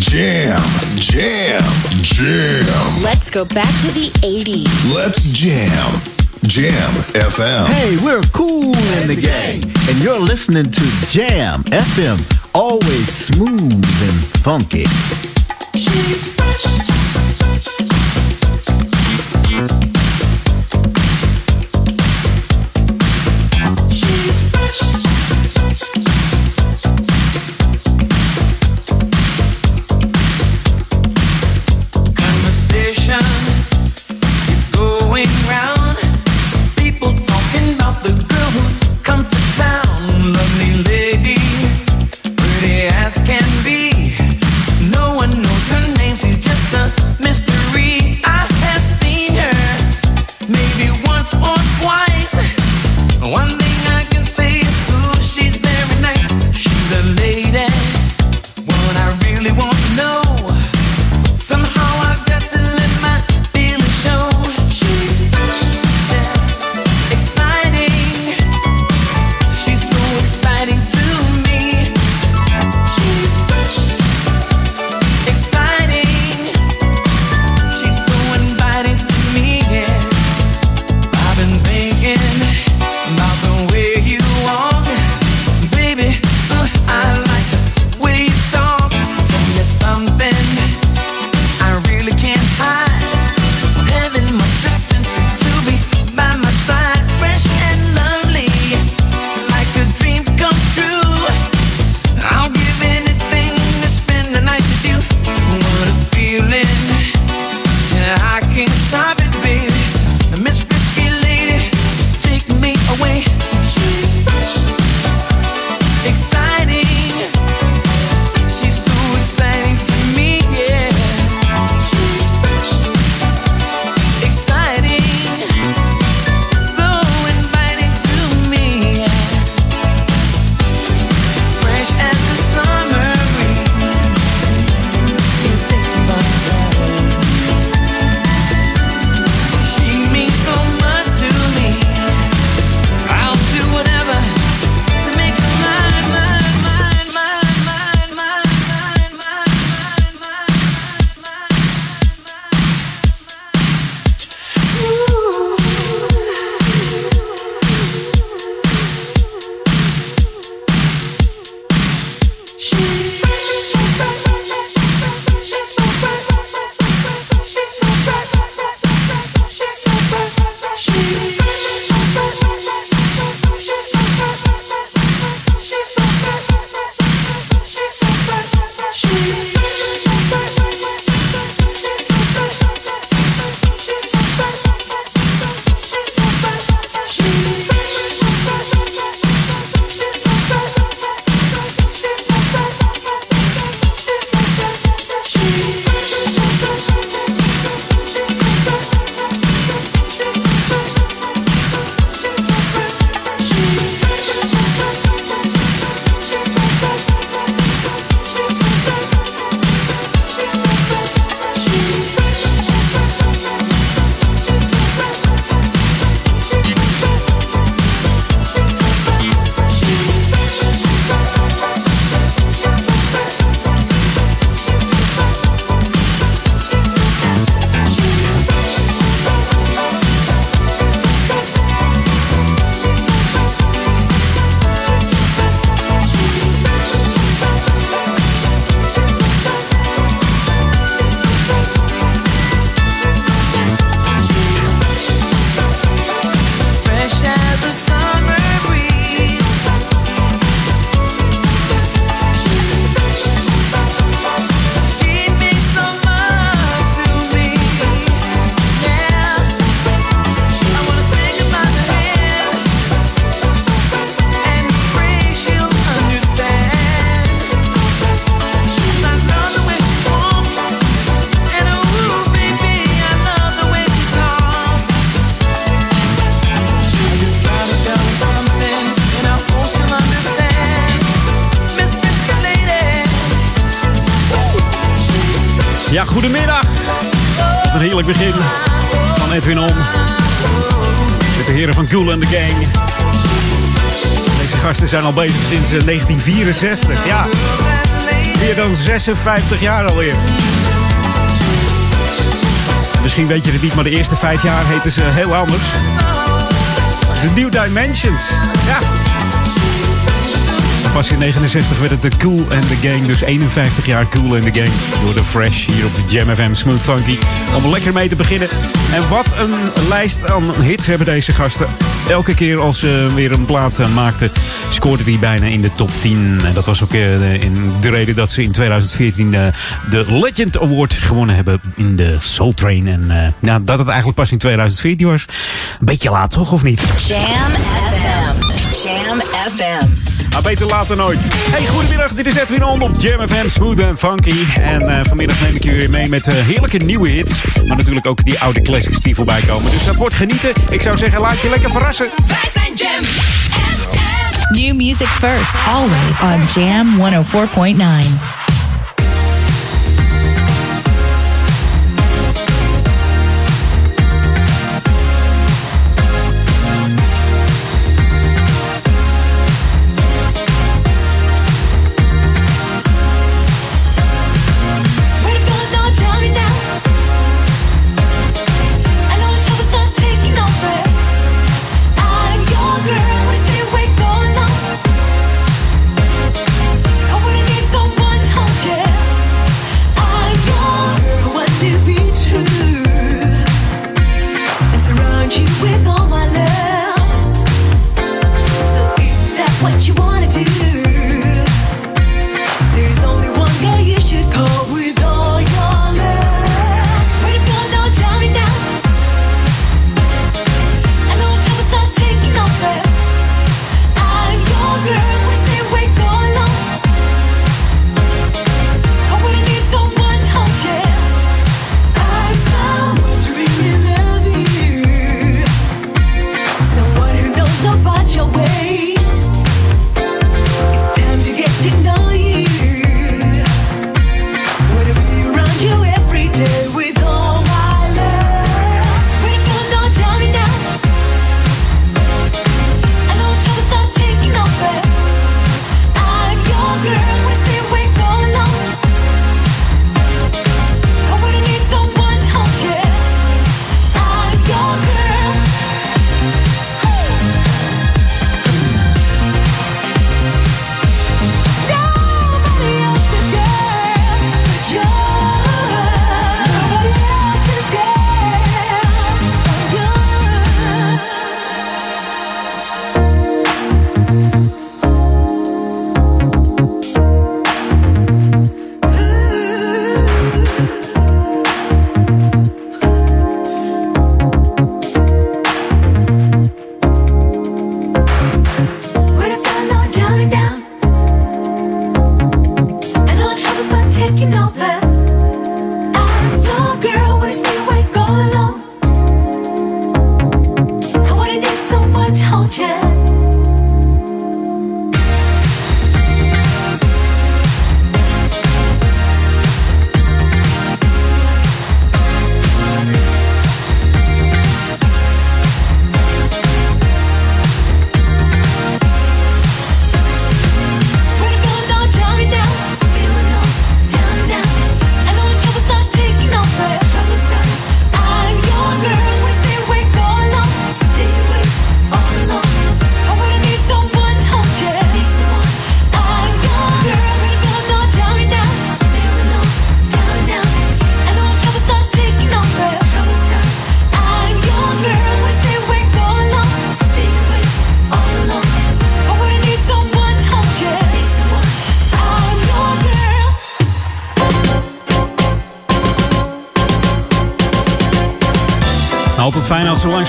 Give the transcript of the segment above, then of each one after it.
Jam, jam, jam. Let's go back to the 80s. Let's jam. Jam FM. Hey, we're cool in the gang, and you're listening to Jam FM, always smooth and funky. She's fresh. Zijn al bezig sinds eh, 1964. Ja, meer dan 56 jaar alweer. Misschien weet je het niet, maar de eerste vijf jaar heten ze heel anders. The New Dimensions. Ja. Pas in 69 werd het de Cool and the Gang. Dus 51 jaar Cool and the Gang. Door de Fresh hier op de Jam FM Smooth Funky. Om lekker mee te beginnen. En wat een lijst aan hits hebben deze gasten. Elke keer als ze weer een plaat eh, maakten, scoorde die bijna in de top 10. En dat was ook eh, de reden dat ze in 2014 eh, de Legend Award gewonnen hebben in de Soul Train. En ja, dat het eigenlijk pas in 2014 was. Een beetje laat toch, of niet? Jam FM. Jam FM. Maar beter laat dan nooit. Hey, goedemiddag. Dit is Edwin On op Jam FM, Smooth and Funky. En eh, vanmiddag neem ik je weer mee met eh, heerlijke nieuwe hits. Maar natuurlijk ook die oude classics die voorbij komen. Dus dat wordt genieten. Ik zou zeggen, laat je lekker verrassen. Wij zijn Jam FM. New music first, always on Jam 104.9.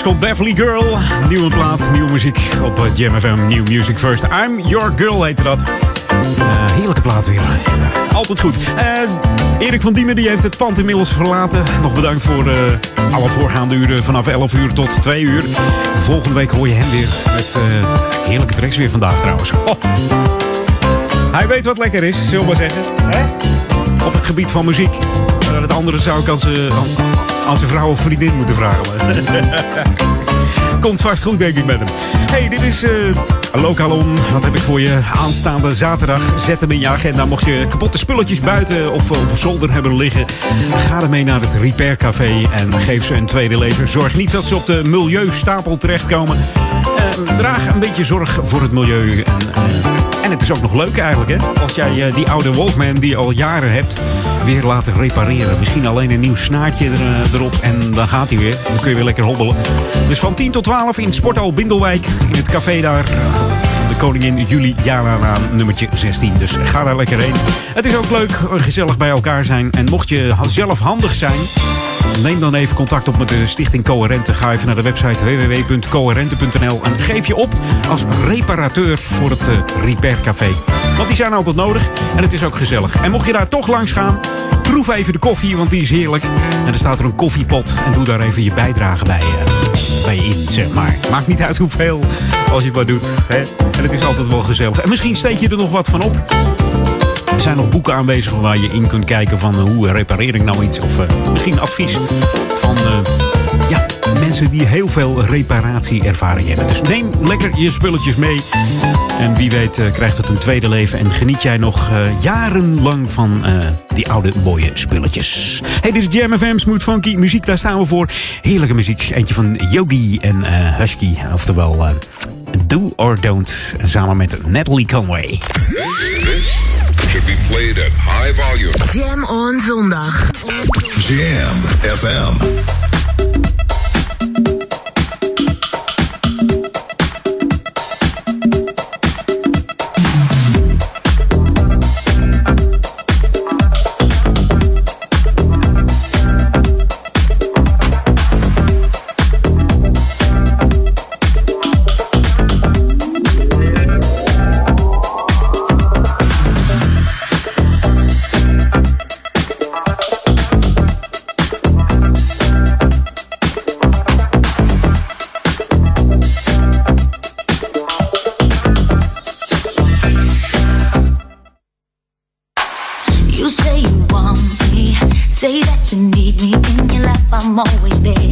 als langskomt. Beverly Girl. Nieuwe plaat, nieuwe muziek op eh, Jam FM. New Music First. I'm Your Girl heette dat. Eh, heerlijke plaat weer. Altijd goed. Eh, Erik van Diemen die heeft het pand inmiddels verlaten. Nog bedankt voor eh, alle voorgaande uren vanaf 11 uur tot 2 uur. Volgende week hoor je hem weer met eh, heerlijke tracks weer vandaag trouwens. Hij weet wat lekker is, zullen we maar zeggen. Hè? Op het gebied van muziek. Maar het andere zou ik aan zijn vrouw of vriendin moeten vragen. Komt vast goed, denk ik, met hem. Hey, dit is eh Lokalon. Wat heb ik voor je aanstaande zaterdag? Zet hem in je agenda. Mocht je kapotte spulletjes buiten of op zolder hebben liggen, ga ermee naar het Repair Café en geef ze een tweede leven. Zorg niet dat ze op de milieustapel terechtkomen. Eh, draag een beetje zorg voor het milieu. En, eh, en het is ook nog leuk eigenlijk, hè? Als jij eh, die oude Walkman die je al jaren hebt, weer laten repareren. Misschien alleen een nieuw snaartje er, eh, erop en dan gaat hij weer. Dan kun je weer lekker hobbelen. Dus van 10 tot 12 in Sporthal Bindelwijk, in het café daar. De Koningin Juliana nummertje 16. Dus ga daar lekker heen. Het is ook leuk, eh, gezellig bij elkaar zijn. En mocht je zelf handig zijn, neem dan even contact op met de Stichting Coherente. Ga even naar de website www.coherente.nl en geef je op als reparateur voor het eh, Repair Café. Want die zijn altijd nodig en het is ook gezellig. En mocht je daar toch langs gaan, proef even de koffie, want die is heerlijk. En er staat er een koffiepot en doe daar even je bijdrage bij, eh, bij in, zeg maar. Maakt niet uit hoeveel, als je het maar doet. Hè? En het is altijd wel gezellig. En misschien steek je er nog wat van op. Er zijn nog boeken aanwezig waar je in kunt kijken van eh, hoe repareer ik nou iets. Of eh, misschien advies van ja, mensen die heel veel reparatieervaring hebben. Dus neem lekker je spulletjes mee. En wie weet eh, krijgt het een tweede leven. En geniet jij nog eh, jarenlang van eh, die oude mooie spulletjes. Hey, dit is Jam FM, Smooth Funky. Muziek, daar staan we voor. Heerlijke muziek. Eentje van Yogi en eh, Husky. Oftewel... eh, Do or Don't. Samen met Natalie Conway. Should be played at high volume. Jam on zondag. Jam FM. I'm always there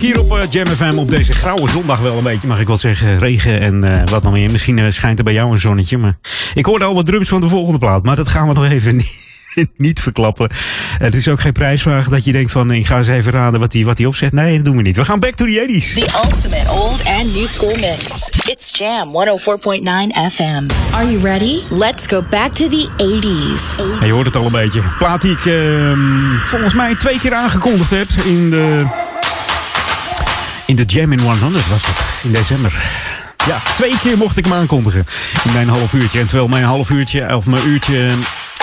muziek hier op eh, Jam FM op deze grauwe zondag wel een beetje. Mag ik wel zeggen, regen en eh, wat nog meer. Misschien eh, schijnt er bij jou een zonnetje. Maar ik hoorde al wat drums van de volgende plaat. Maar dat gaan we nog even niet, niet verklappen. Het is ook geen prijsvraag dat je denkt van... ik ga eens even raden wat hij wat die opzet. Nee, dat doen we niet. We gaan back to the 80s. The ultimate old and new school mix. It's Jam 104.9 FM. Are you ready? Let's go back to the 80s. Ja, je hoort het al een beetje. Plaat die ik ehm, volgens mij twee keer aangekondigd heb in de... In de Jam in 100 was het, in december. Ja, twee keer mocht ik hem aankondigen in mijn half uurtje. En terwijl mijn half uurtje, of mijn uurtje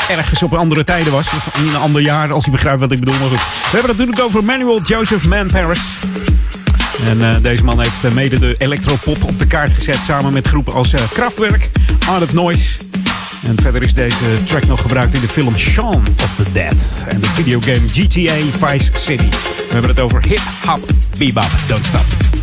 ergens op andere tijden was. In een ander jaar, als je begrijpt wat ik bedoel. Maar. We hebben het natuurlijk over Manuel Joseph Man Paris. En eh, deze man heeft eh, mede de electropop op de kaart gezet. Samen met groepen als eh, Kraftwerk, Art of Noise. En verder is deze track nog gebruikt in de film Shaun of the Dead. En de videogame GTA Vice City. We hebben het over hip hop bebop. Don't stop.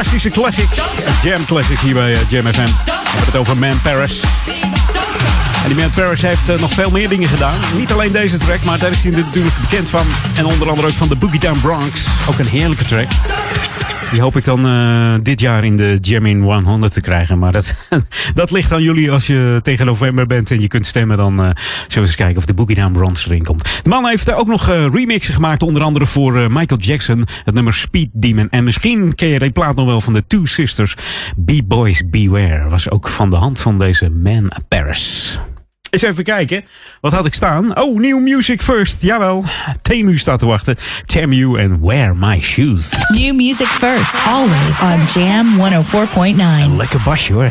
Fantastische classic. Jam classic hier bij eh, Jam FM. We hebben het over Man Paris. En die Man Paris heeft eh, nog veel meer dingen gedaan. Niet alleen deze track, maar daar is hij natuurlijk bekend van. En onder andere ook van de Boogie Down Bronx. Ook een heerlijke track. Die hoop ik dan eh, dit jaar in de Jam in 100 te krijgen. Maar dat, dat ligt aan jullie als je tegen november bent en je kunt stemmen. Dan eh, zullen we eens kijken of de Boogie Down Bronx erin komt. De man heeft er ook nog eh, remixen gemaakt. Onder andere voor eh, Michael Jackson. Het nummer Speed Demon. En misschien ken je die plaat nog wel van de Two Sisters. B-Boys Beware. Was ook van de hand van deze Man Paris. Eens even kijken. Wat had ik staan? Oh, New Music First. Jawel. Temu staat te wachten. Temu en Wear My Shoes. New music first, always on Jam 104.9. Lekker basje hoor.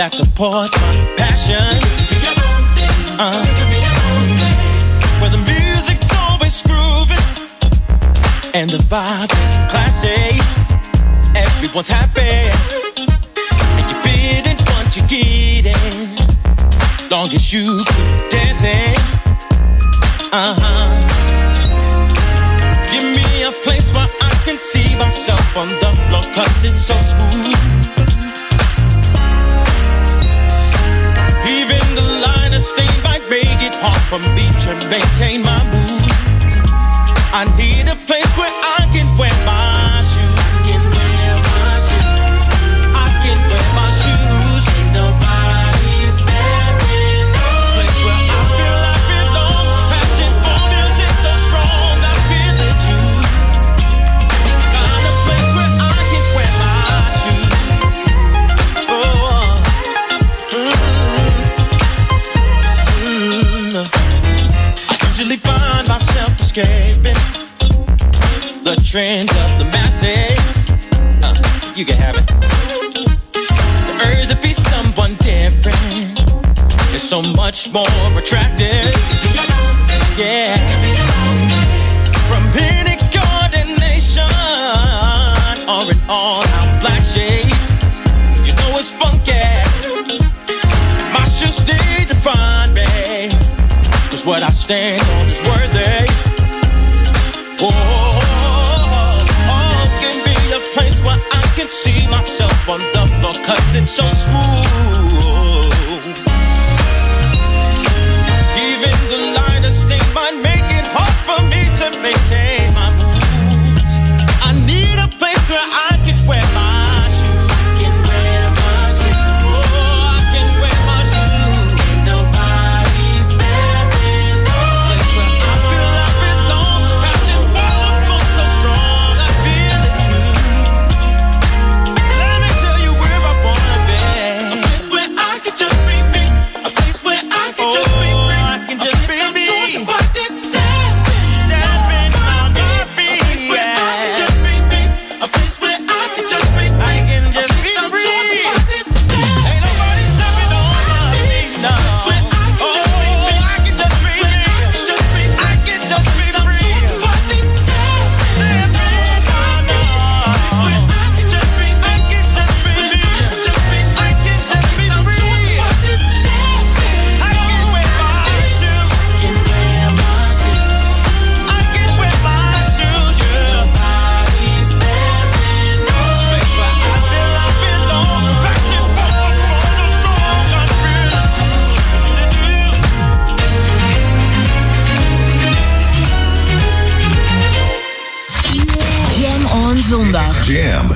that supports my passion. Uh. Where the music's always grooving and the vibe is classy. Everyone's happy and you're feeling what you're getting long as you keep dancing. Uh huh. Give me a place where I can see myself on the floor, cause it's so smooth. Line of stain might make it hard for me to maintain my mood. I need a place where I can wear my escaping the trends of the masses. Uh, you can have it. The urge to be someone different is so much more attractive. Yeah. From any coordination or an all-out black shade, you know it's funky. My shoes need to find me. Cause what I stand on is worthy. See myself on the floor. Cause it's so smooth.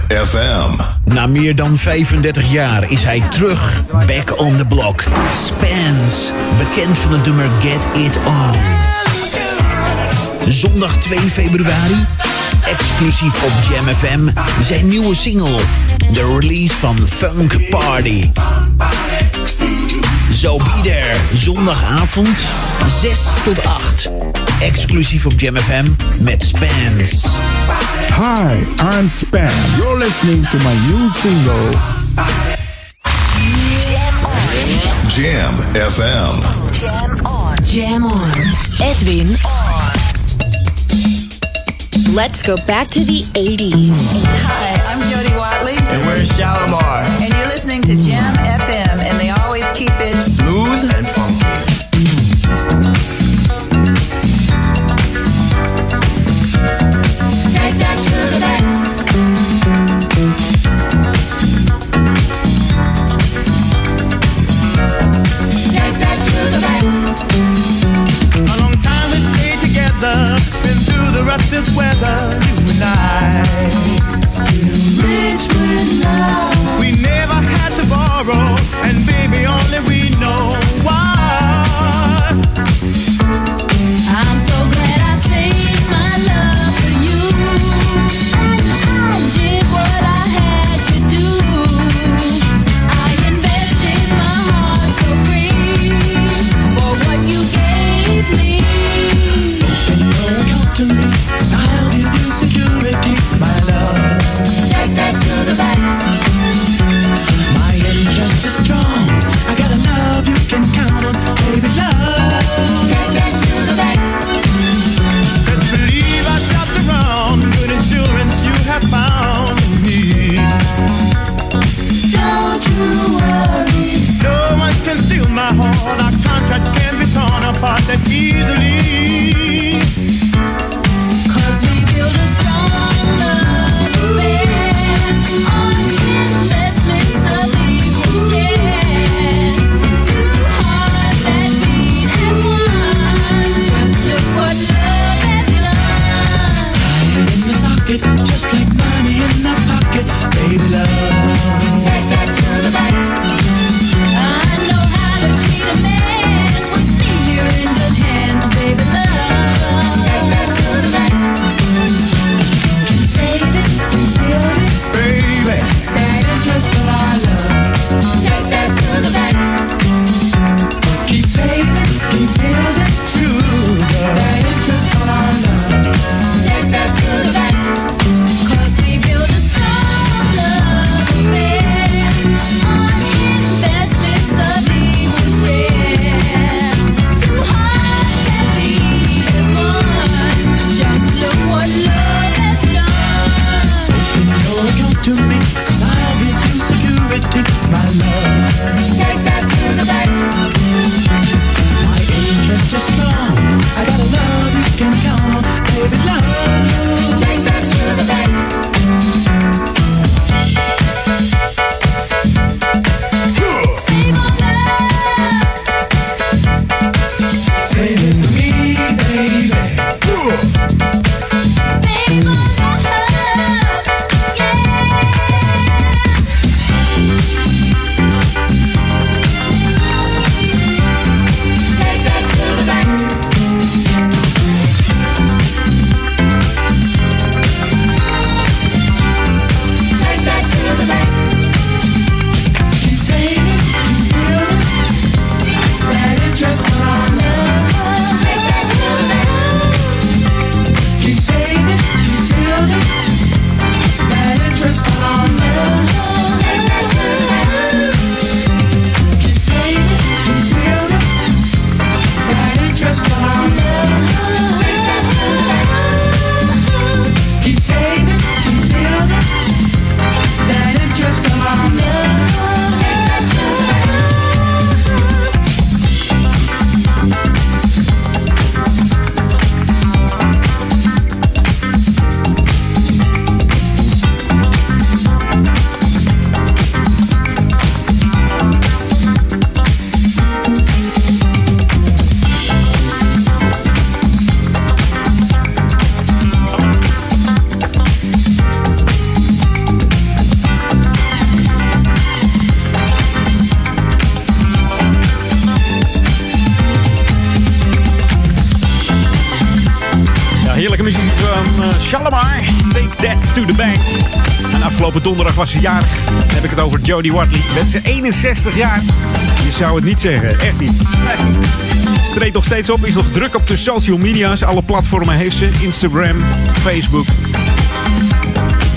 FM. Na meer dan 35 jaar is hij terug. Back on the block. Spans. Bekend van de nummer Get It On. Zondag 2 februari. Exclusief op Jam FM. Zijn nieuwe single. De release van Funk Party. Zo bieder. Zondagavond. 6 tot 8. Exclusief op Jam FM met Spans. Hi, I'm Spam. You're listening to my new single. Jam FM. Jam on. Jam on. Edwin on. Let's go back to the 80s. Hi, I'm Jody Watley. And we're Shalimar. And you're listening to Jam this weather unites. to the Bank. En afgelopen donderdag was ze jarig. Dan heb ik het over Jodie Watley. Met zijn 61 jaar. Je zou het niet zeggen, echt niet. Streed nog steeds op, is nog druk op de social media's. Alle platformen heeft ze: Instagram, Facebook.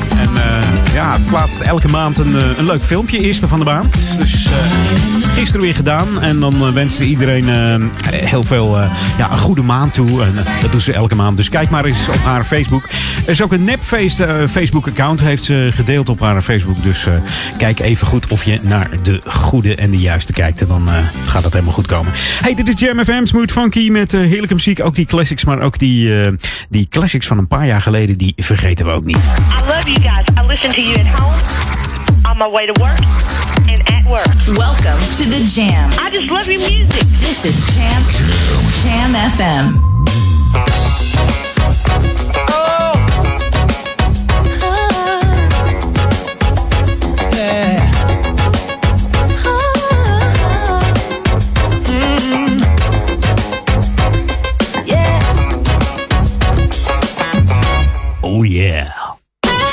En eh, ja, plaatst elke maand een, eh, een leuk filmpje, eerste van de maand. Dus. Eh, gisteren weer gedaan. En dan eh, wensen iedereen eh, heel veel eh, ja, een goede maand toe. En dat doet ze elke maand. Dus kijk maar eens op haar Facebook. Er is ook een nepfeest Facebook-account. Heeft ze gedeeld op haar Facebook. Dus kijk even goed of je naar de goede en de juiste kijkt. En dan gaat het helemaal goed komen. Hey, dit is Jam FM. Smooth Funky met heerlijke muziek. Ook die classics, maar ook die, die classics van een paar jaar geleden. Die vergeten we ook niet. I love you guys. I listen to you at home, on my way to work, and at work. Welcome to the Jam. I just love your music. This is Jam Jam FM. Oh yeah.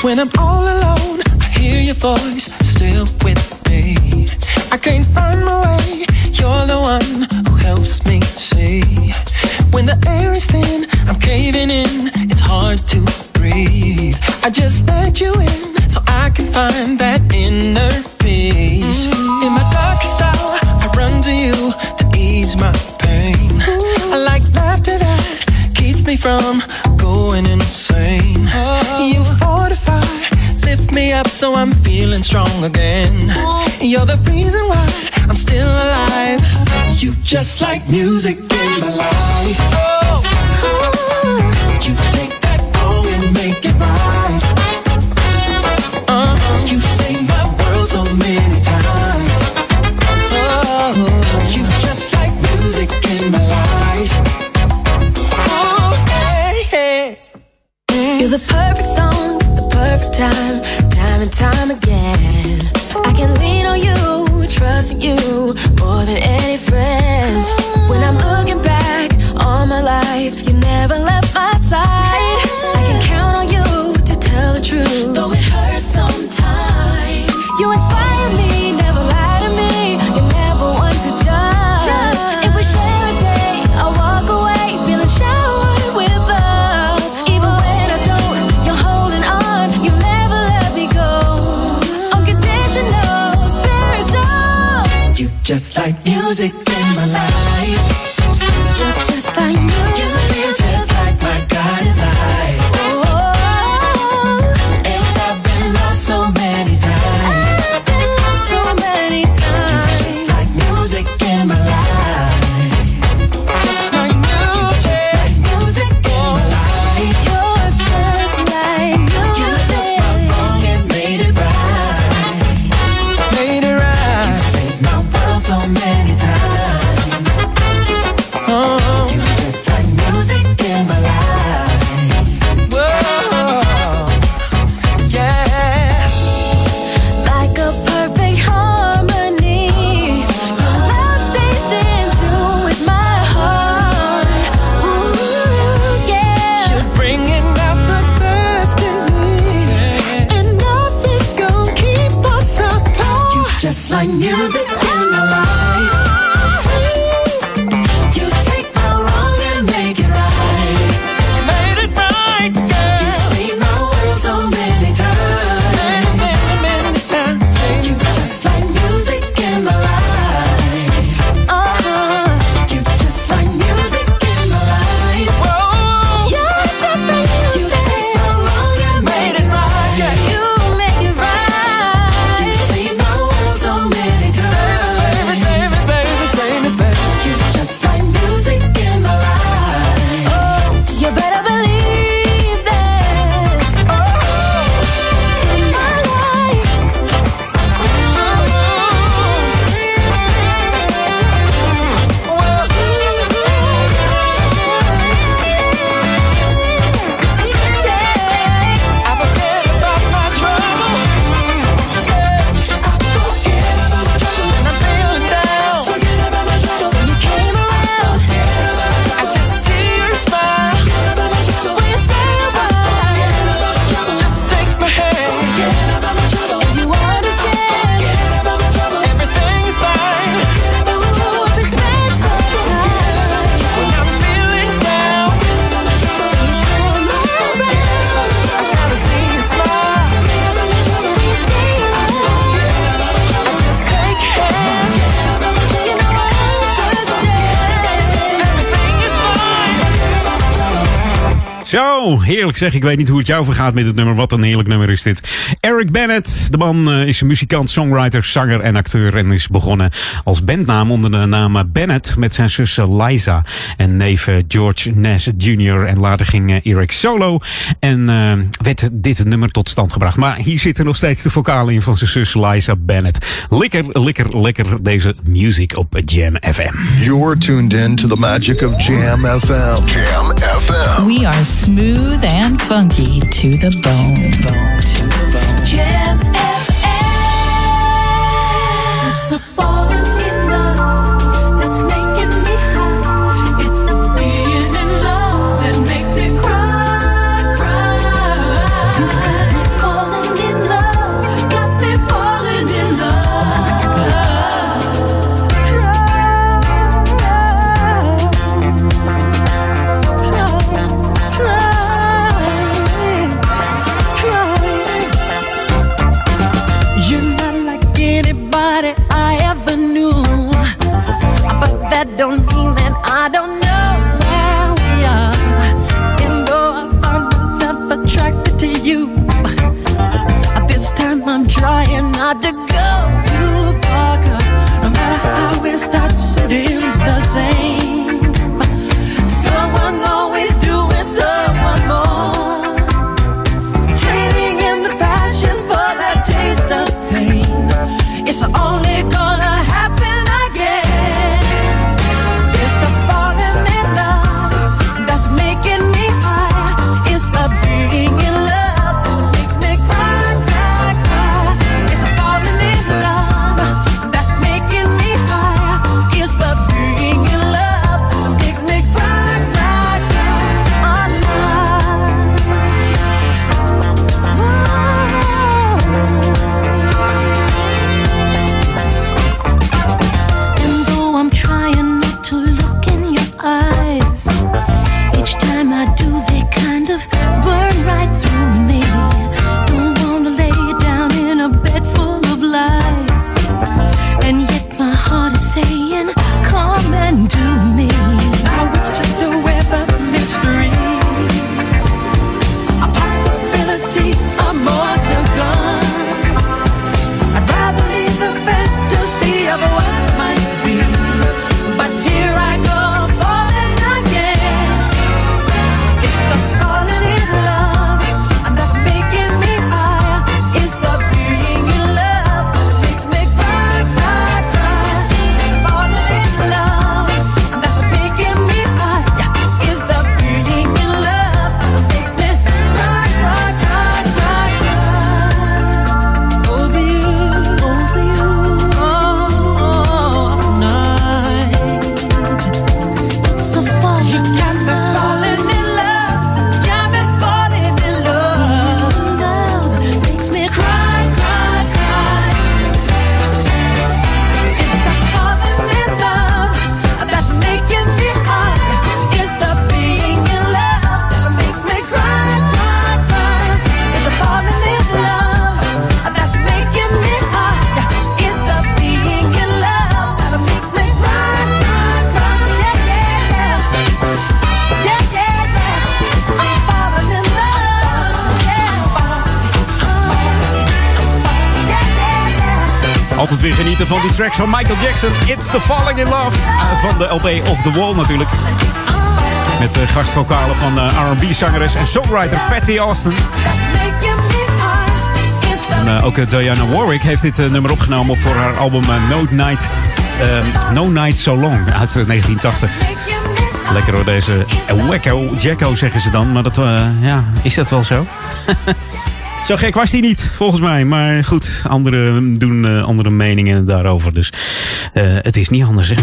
When I'm all alone, I hear your voice still with me. I can't find my way. You're the one who helps me see. When the air is thin, I'm caving in. It's hard to breathe. I just let you in so I can find that inner peace. In my darkest hour, I run to you to ease my pain. I like laughter that keeps me from going insane. You fortify, lift me up so I'm feeling strong again. You're the reason why I'm still alive. You just like music in my life. Oh, You take that wrong and make it right. Uh, you saved my world so many times. Oh, you just like music in my life. Oh, hey, hey. You're the perfect song, the perfect time, time and time again. Can lean on you, trust you more than any friend. Zo, heerlijk zeg. Ik weet niet hoe het jou vergaat met het nummer. Wat een heerlijk nummer is dit. Eric Bennett, de man eh, is een muzikant, songwriter, zanger en acteur. En is begonnen als bandnaam onder de naam Bennett met zijn zus Liza. En neef eh, George Ness Jr. En later ging eh, Eric solo. En eh, werd dit nummer tot stand gebracht. Maar hier zitten nog steeds de vocalen in van zijn zus Liza Bennett. Lekker, lekker, lekker deze music op Jam FM. You're tuned in to the magic of Jam FM. Jam FM. We are smooth and funky to the bone. Jam FM. Van die tracks van Michael Jackson. It's the Falling in Love. Eh, van de LP Off the Wall natuurlijk. Met de gastvokalen van eh, R&B-zangeres en songwriter Patty Austin. Eh, ook Diana Warwick heeft dit nummer opgenomen voor haar album No, Night, no Night So Long uit eh, 1980. Lekker hoor, deze Wacko Jacko zeggen ze dan. Maar dat, ja, is dat wel zo? Zo gek was die niet, volgens mij. Maar goed, anderen doen eh, andere meningen daarover. Dus eh, het is niet anders, hè.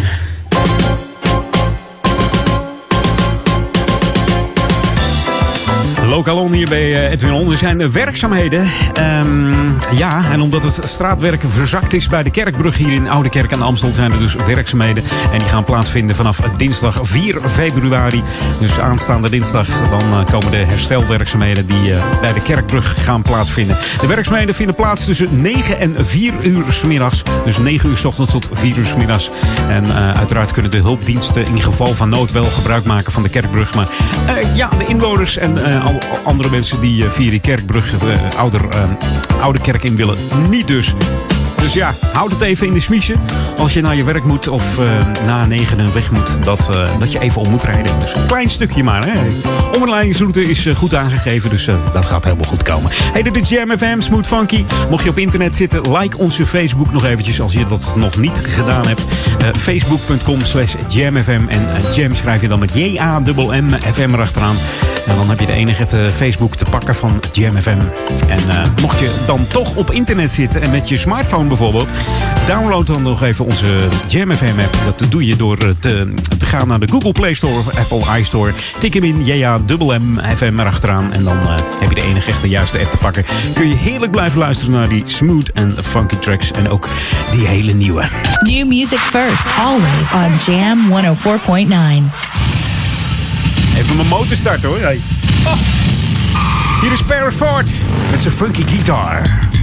Lokalon hier bij eh, Edwin On. Er zijn werkzaamheden. Ehm, ja, en omdat het straatwerk verzakt is bij de Kerkbrug hier in Oude Kerk aan de Amstel... zijn er dus werkzaamheden. En die gaan plaatsvinden vanaf dinsdag 4 februari. Dus aanstaande dinsdag dan eh, komen de herstelwerkzaamheden... die eh, bij de Kerkbrug gaan plaatsvinden. De werkzaamheden vinden plaats tussen 9 en 4 uur 's middags. Dus 9 uur 's ochtends tot 4 uur 's middags. En uiteraard kunnen de hulpdiensten in geval van nood wel gebruik maken van de Kerkbrug. Maar ja, de inwoners en al- andere mensen die eh, via die Kerkbrug eh, ouder, eh, oude kerk in willen, niet dus. Dus ja, houd het even in de smiezen. Als je naar je werk moet of eh, na negenen weg moet, dat, eh, dat je even om moet rijden. Dus een klein stukje maar. Hè. Omleidingsroute is eh, goed aangegeven, dus dat gaat helemaal goed komen. Hey, dit is Jam FM, Smooth Funky. Mocht je op internet zitten, like onze Facebook nog eventjes als je dat nog niet gedaan hebt. Facebook.com slash jamfm. En jam schrijf je dan met J-A-M-M FM erachteraan. En dan heb je de enige eh, Facebook te pakken van Jam FM. En mocht je dan toch op internet zitten en met je smartphone bijvoorbeeld, download dan nog even onze Jam FM app. Dat doe je door eh, te, te gaan naar de Google Play Store of Apple iStore. Tik hem in, ja M FM erachteraan. En dan eh, heb je de enige echte juiste app te pakken. Kun je heerlijk blijven luisteren naar die smooth en funky tracks. En ook die hele nieuwe. New music first, always on Jam 104.9. Even mijn motor starten hoor. Hey. Oh. Hier is Paris Ford met zijn funky gitaar.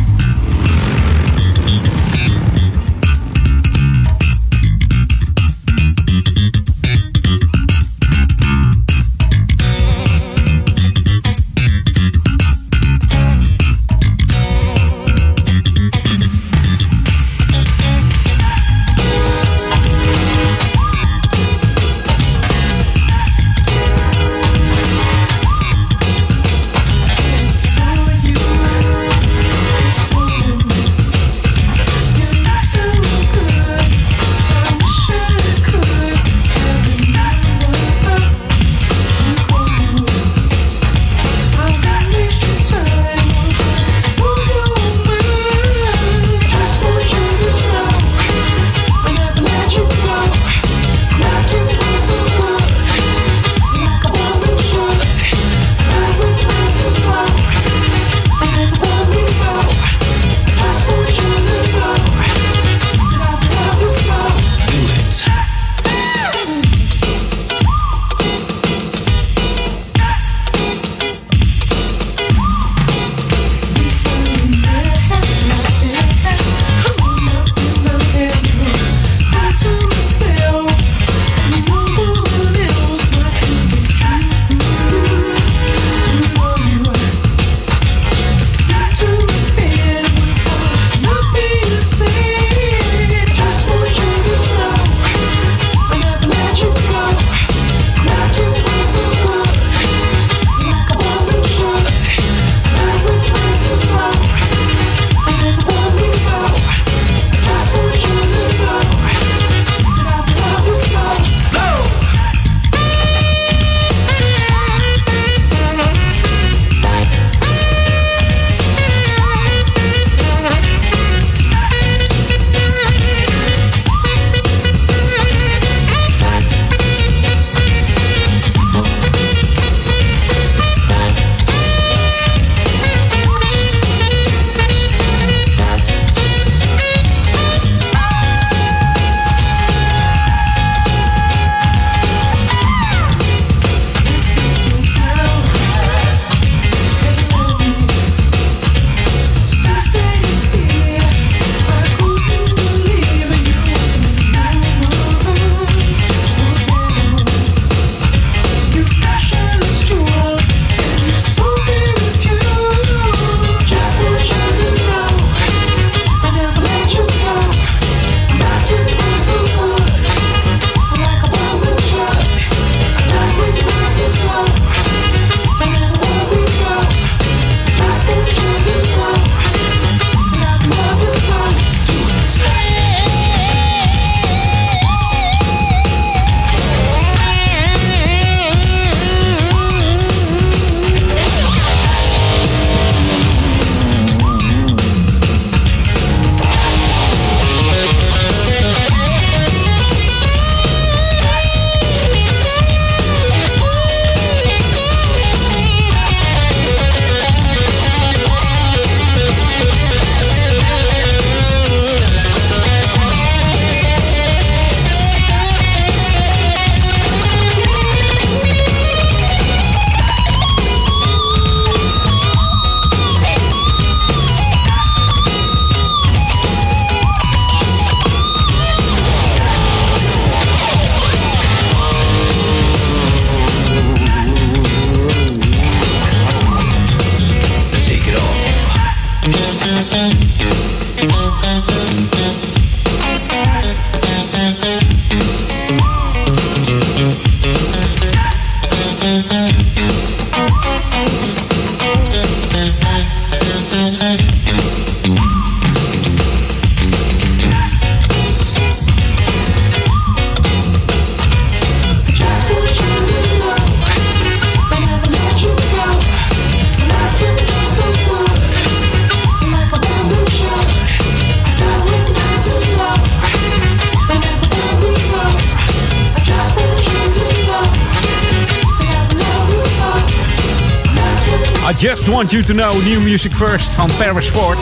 I Just Want You To Know, New Music First van Paris Ford.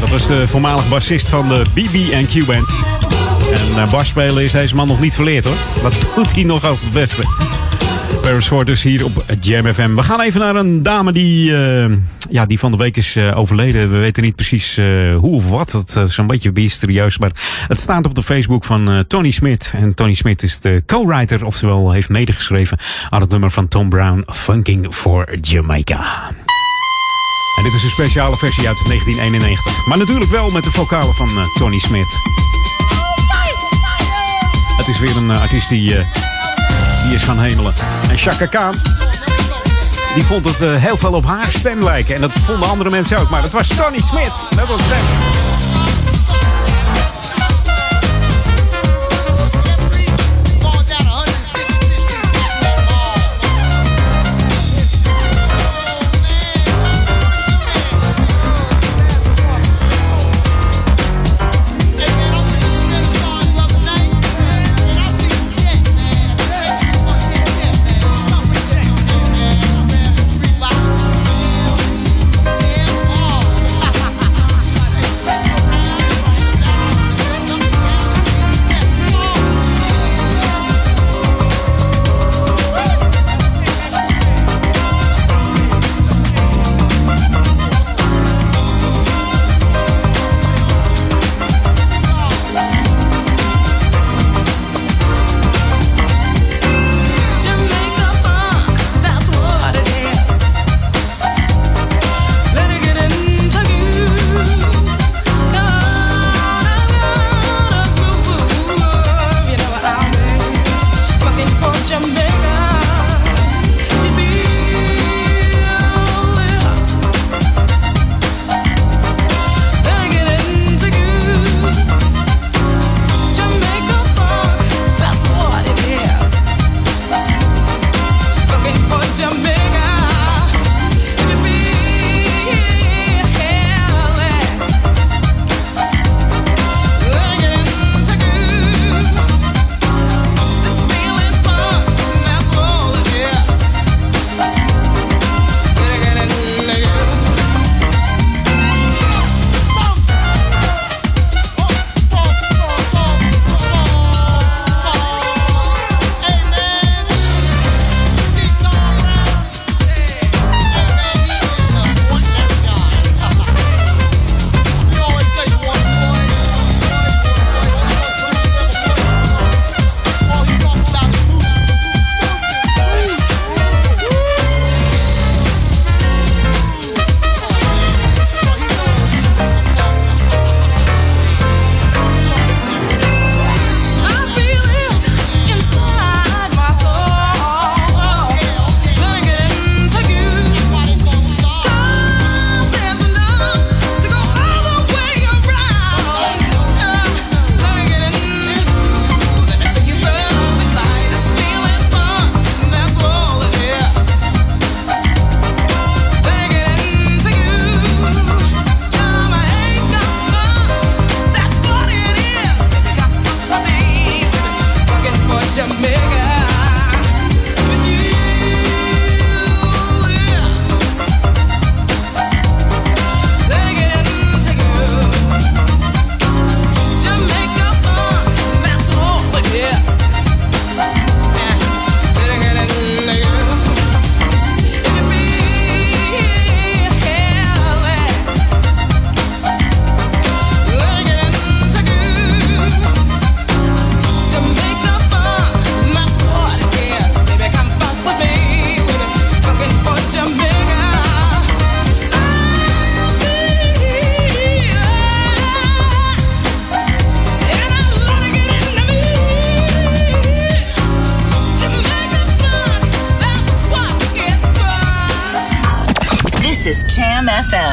Dat was de voormalig bassist van de BB&Q Band. En uh, basspelen is deze man nog niet verleerd hoor. Dat doet hij nog als het beste. Paris Ford dus hier op Jam FM. We gaan even naar een dame die, uh, ja, die van de week is uh, overleden. We weten niet precies uh, hoe of wat. Het is een beetje mysterieus. Maar het staat op de Facebook van Tony Smith. En Tony Smith is de co-writer, oftewel heeft medegeschreven aan het nummer van Tom Brown, Funking for Jamaica. En dit is een speciale versie uit 1991. Maar natuurlijk wel met de vocalen van Tony Smith. Het is weer een artiest die is gaan hemelen. En Chaka Khan, die vond het uh, heel veel op haar stem lijken. En dat vonden andere mensen ook. Maar dat was Tony Smith. Dat was stem.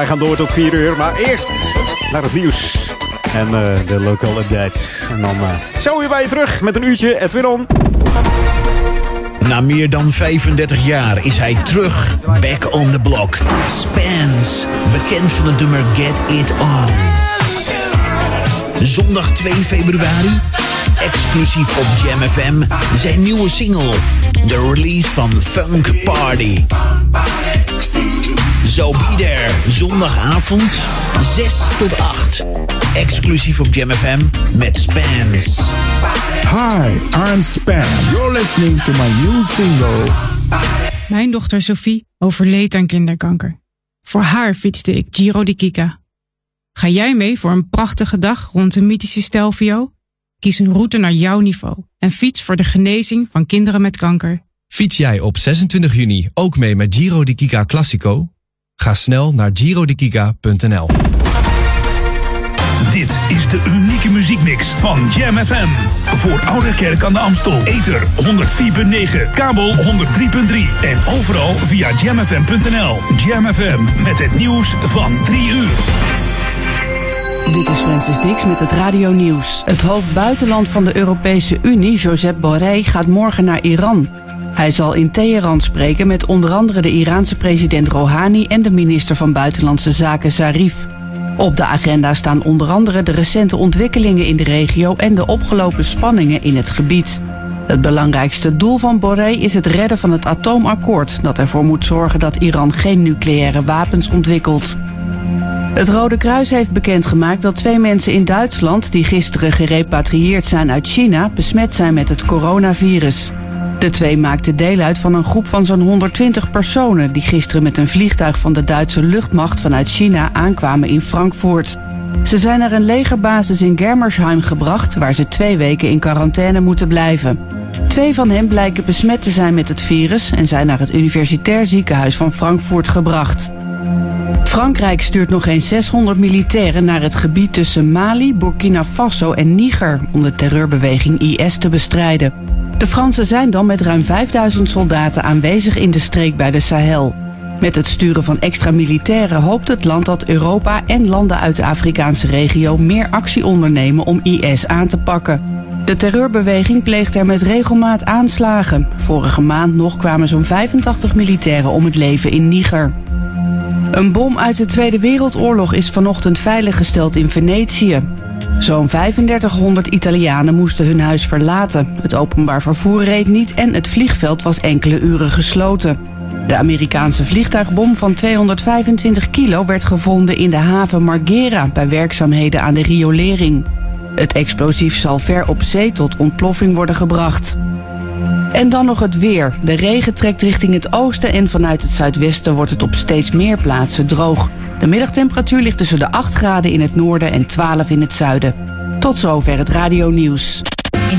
Wij gaan door tot 4 uur. Maar eerst naar het nieuws. En eh, de local update. En dan eh, zo weer bij je terug met een uurtje Edwin On. Na meer dan 35 jaar is hij terug. Back on the block. Spence, bekend van het nummer Get It On. Zondag 2 februari, exclusief op Jam FM, zijn nieuwe single. De release van Funk Party. Zo be there, zondagavond, 6 tot 8. Exclusief op Jam FM met Spence. Hi, I'm Spam. You're listening to my new single. Mijn dochter Sophie overleed aan kinderkanker. Voor haar fietste ik Giro di Kika. Ga jij mee voor een prachtige dag rond de mythische Stelvio? Kies een route naar jouw niveau en fiets voor de genezing van kinderen met kanker. Fiets jij op 26 juni ook mee met Giro di Kika Classico? Ga snel naar girodikika.nl. Dit is de unieke muziekmix van Jam FM. Voor Oude Kerk aan de Amstel. Ether 104.9, kabel 103.3 en overal via jamfm.nl. Jam FM met het nieuws van 3 uur. Dit is Francis Dix met het Radio Nieuws. Het hoofd buitenland van de Europese Unie, Josep Borrell, gaat morgen naar Iran. Hij zal in Teheran spreken met onder andere de Iraanse president Rouhani en de minister van Buitenlandse Zaken Zarif. Op de agenda staan onder andere de recente ontwikkelingen in de regio en de opgelopen spanningen in het gebied. Het belangrijkste doel van Borrell is het redden van het atoomakkoord dat ervoor moet zorgen dat Iran geen nucleaire wapens ontwikkelt. Het Rode Kruis heeft bekendgemaakt dat twee mensen in Duitsland die gisteren gerepatrieerd zijn uit China besmet zijn met het coronavirus. De twee maakten deel uit van een groep van zo'n 120 personen die gisteren met een vliegtuig van de Duitse luchtmacht vanuit China aankwamen in Frankfurt. Ze zijn naar een legerbasis in Germersheim gebracht waar ze twee weken in quarantaine moeten blijven. Twee van hen blijken besmet te zijn met het virus en zijn naar het Universitair Ziekenhuis van Frankfurt gebracht. Frankrijk stuurt nog eens 600 militairen naar het gebied tussen Mali, Burkina Faso en Niger om de terreurbeweging IS te bestrijden. De Fransen zijn dan met ruim 5000 soldaten aanwezig in de streek bij de Sahel. Met het sturen van extra militairen hoopt het land dat Europa en landen uit de Afrikaanse regio meer actie ondernemen om IS aan te pakken. De terreurbeweging pleegt er met regelmaat aanslagen. Vorige maand nog kwamen zo'n 85 militairen om het leven in Niger. Een bom uit de Tweede Wereldoorlog is vanochtend veiliggesteld in Venetië. Zo'n 3500 Italianen moesten hun huis verlaten. Het openbaar vervoer reed niet en het vliegveld was enkele uren gesloten. De Amerikaanse vliegtuigbom van 225 kilo werd gevonden in de haven Marghera bij werkzaamheden aan de riolering. Het explosief zal ver op zee tot ontploffing worden gebracht. En dan nog het weer. De regen trekt richting het oosten en vanuit het zuidwesten wordt het op steeds meer plaatsen droog. De middagtemperatuur ligt tussen de 8 graden in het noorden en 12 in het zuiden. Tot zover het radio nieuws. In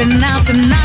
I'm stepping out tonight.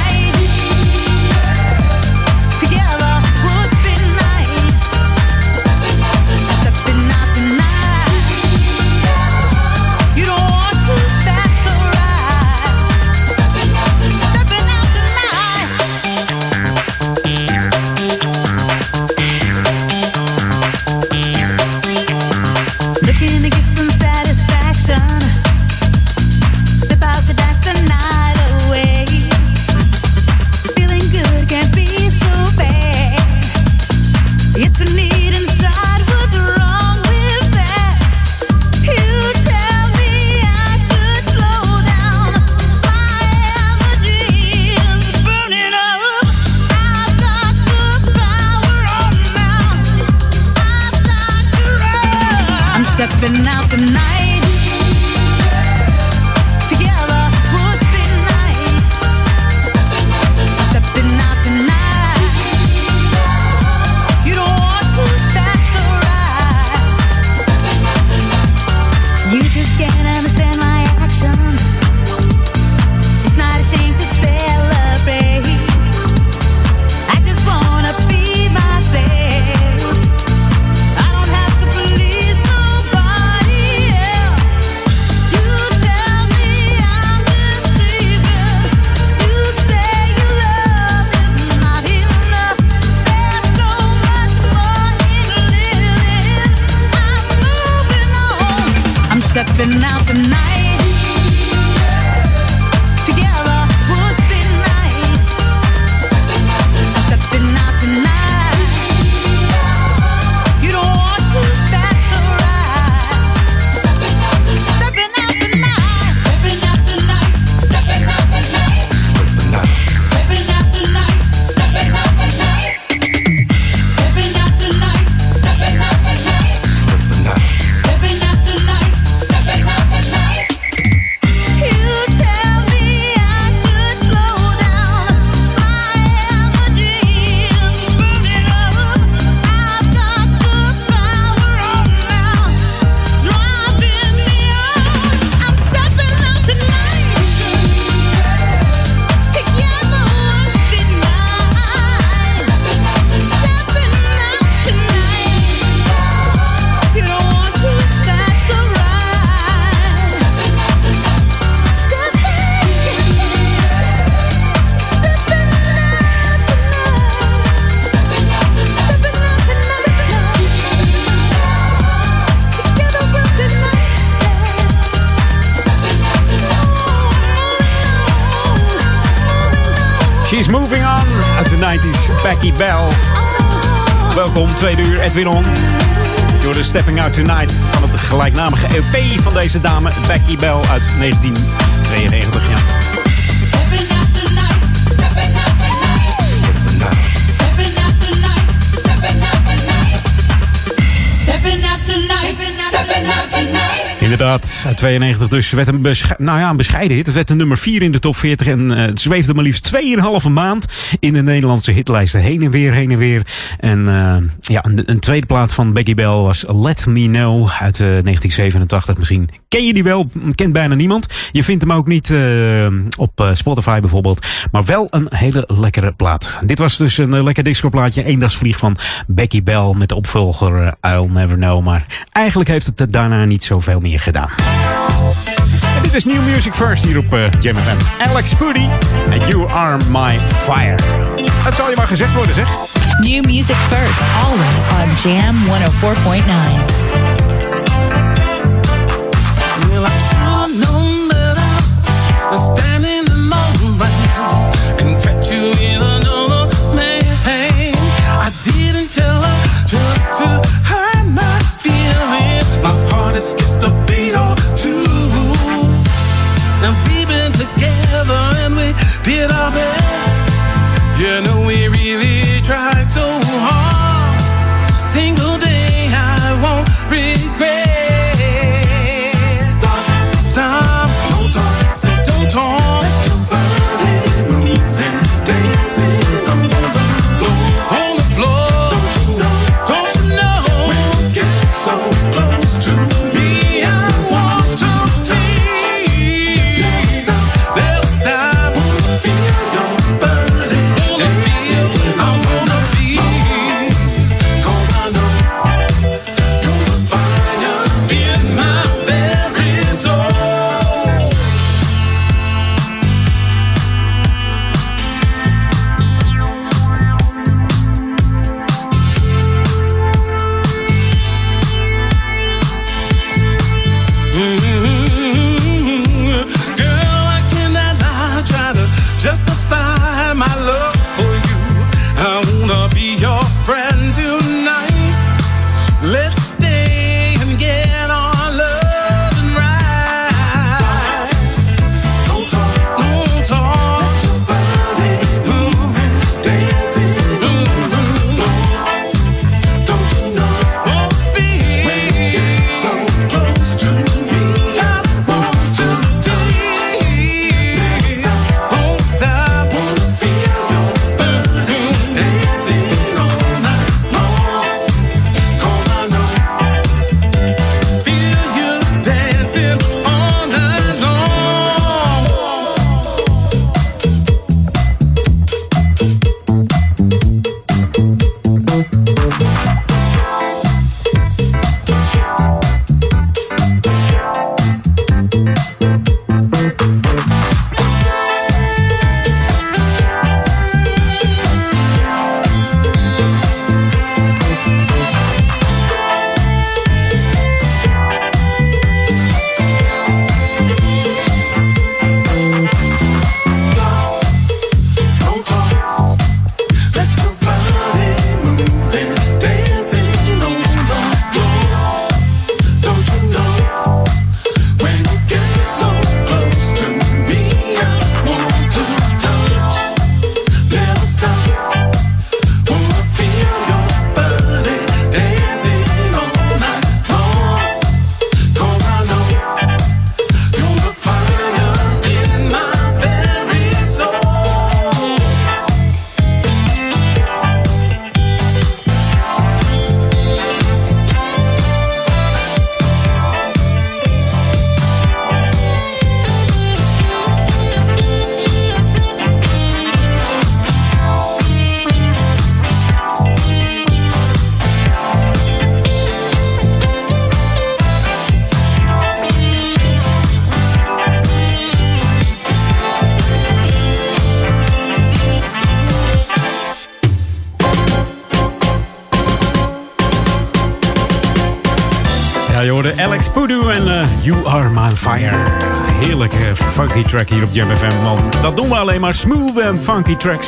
90s. Becky Bell. Welkom, tweede uur, Edwin On. Door de Stepping Out Tonight van het gelijknamige EP van deze dame, Becky Bell uit 1992. Ja. Inderdaad, uit 92 dus. Werd een, nou ja, een bescheiden hit. Het werd een nummer 4 in de top 40. En eh, zweefde maar liefst 2,5 maand in de Nederlandse hitlijsten. Heen en weer, heen en weer. En eh, ja, een, een tweede plaat van Becky Bell was Let Me Know uit eh, 1987. Misschien ken je die wel, kent bijna niemand. Je vindt hem ook niet eh, op eh, Spotify bijvoorbeeld. Maar wel een hele lekkere plaat. Dit was dus een eh, lekker discoplaatje. Eendagsvlieg van Becky Bell met de opvolger eh, I'll Never Know. Maar eigenlijk heeft het daarna niet zoveel meer gedaan. En dit is New Music First hier op uh, Jam FM. Alex Pudi en You Are My Fire. Het zal je maar gezegd worden, zeg. New music first, always on Jam 104.9. Well, Has skipped a beat. Now we've been together and we did our best. You know Fire. Heerlijke funky track hier op Jam FM. Want dat doen we alleen maar smooth en funky tracks.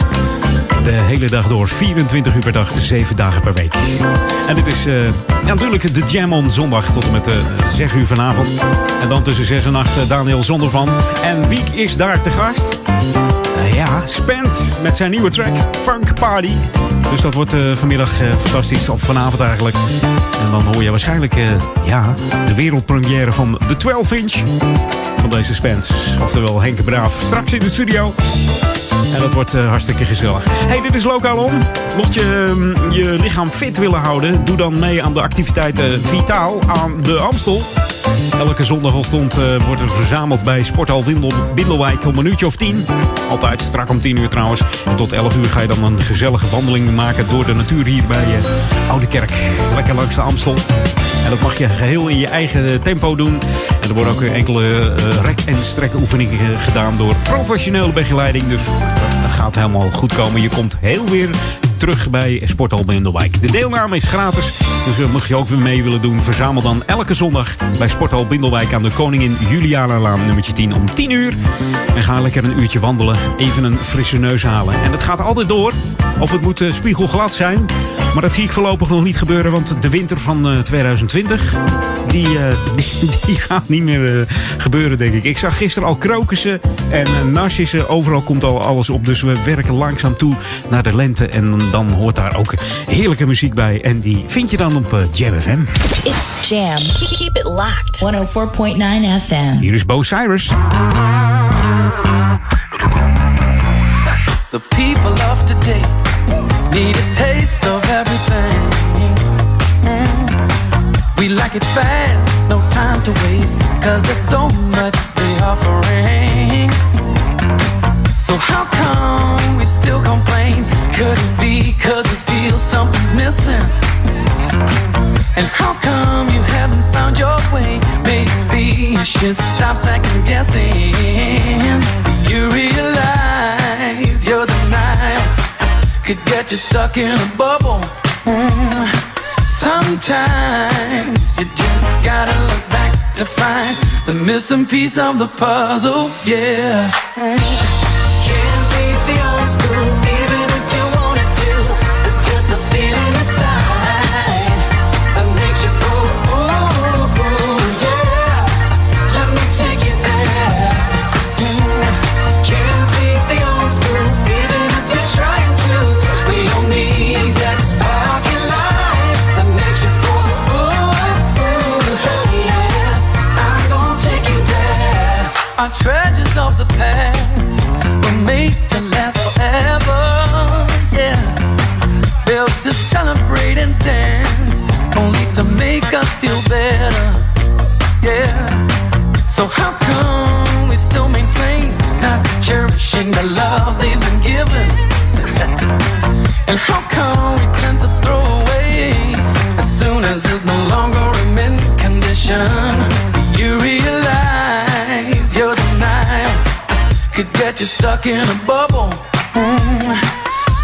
De hele dag door, 24 uur per dag, 7 dagen per week. En dit is eh, natuurlijk de Jam on zondag tot en met uh, 6 uur vanavond. En dan tussen 6 en 8 Daniel Zonder van. En wie is daar te gast? Ja, Spent met zijn nieuwe track Funk Party. Dus dat wordt vanmiddag fantastisch, of vanavond eigenlijk. En dan hoor je waarschijnlijk ja, de wereldpremière van de 12 inch van deze Spence. Oftewel Henk Braaf. Straks in de studio. En dat wordt uh, hartstikke gezellig. Hey, dit is Lokaal On. Mocht je um, je lichaam fit willen houden, doe dan mee aan de activiteiten Vitaal aan de Amstel. Elke zondagochtend uh, wordt er verzameld bij Sporthal Windel, Bindelwijk om een uurtje of tien. Altijd strak om tien uur trouwens. En tot elf uur ga je dan een gezellige wandeling maken door de natuur hier bij uh, Oude Kerk. Lekker langs de Amstel. En dat mag je geheel in je eigen tempo doen. En er worden ook enkele rek- en strekoefeningen gedaan door professionele begeleiding. Dus dat gaat helemaal goed komen. Je komt heel weer terug bij Sporthal Bindelwijk. De deelname is gratis, dus uh, mocht je ook weer mee willen doen, verzamel dan elke zondag bij Sporthal Bindelwijk aan de Koningin Juliana-laan nummertje 10 om 10 uur. En ga lekker een uurtje wandelen, even een frisse neus halen. En het gaat altijd door, of het moet uh, spiegelglad zijn. Maar dat zie ik voorlopig nog niet gebeuren, want de winter van uh, 2020, die, die, die, gaat niet meer gebeuren, denk ik. Ik zag gisteren al krokussen en narcissen, overal komt al alles op. Dus we werken langzaam toe naar de lente en dan hoort daar ook heerlijke muziek bij. En die vind je dan op uh, Jam FM. It's Jam. Keep it locked. 104.9 FM. Hier is Bo Cyrus. The people of today need a taste of everything. Mm. We like it fast, no time to waste. Cause there's so much they offering. So how come we still complain? Could it be cause we feel something's missing? And how come you haven't found your way? Maybe you should stop second guessing. You realize could get you stuck in a bubble. Mm. Sometimes you just gotta look back to find the missing piece of the puzzle. Yeah. Mm. Could get you stuck in a bubble. Mm.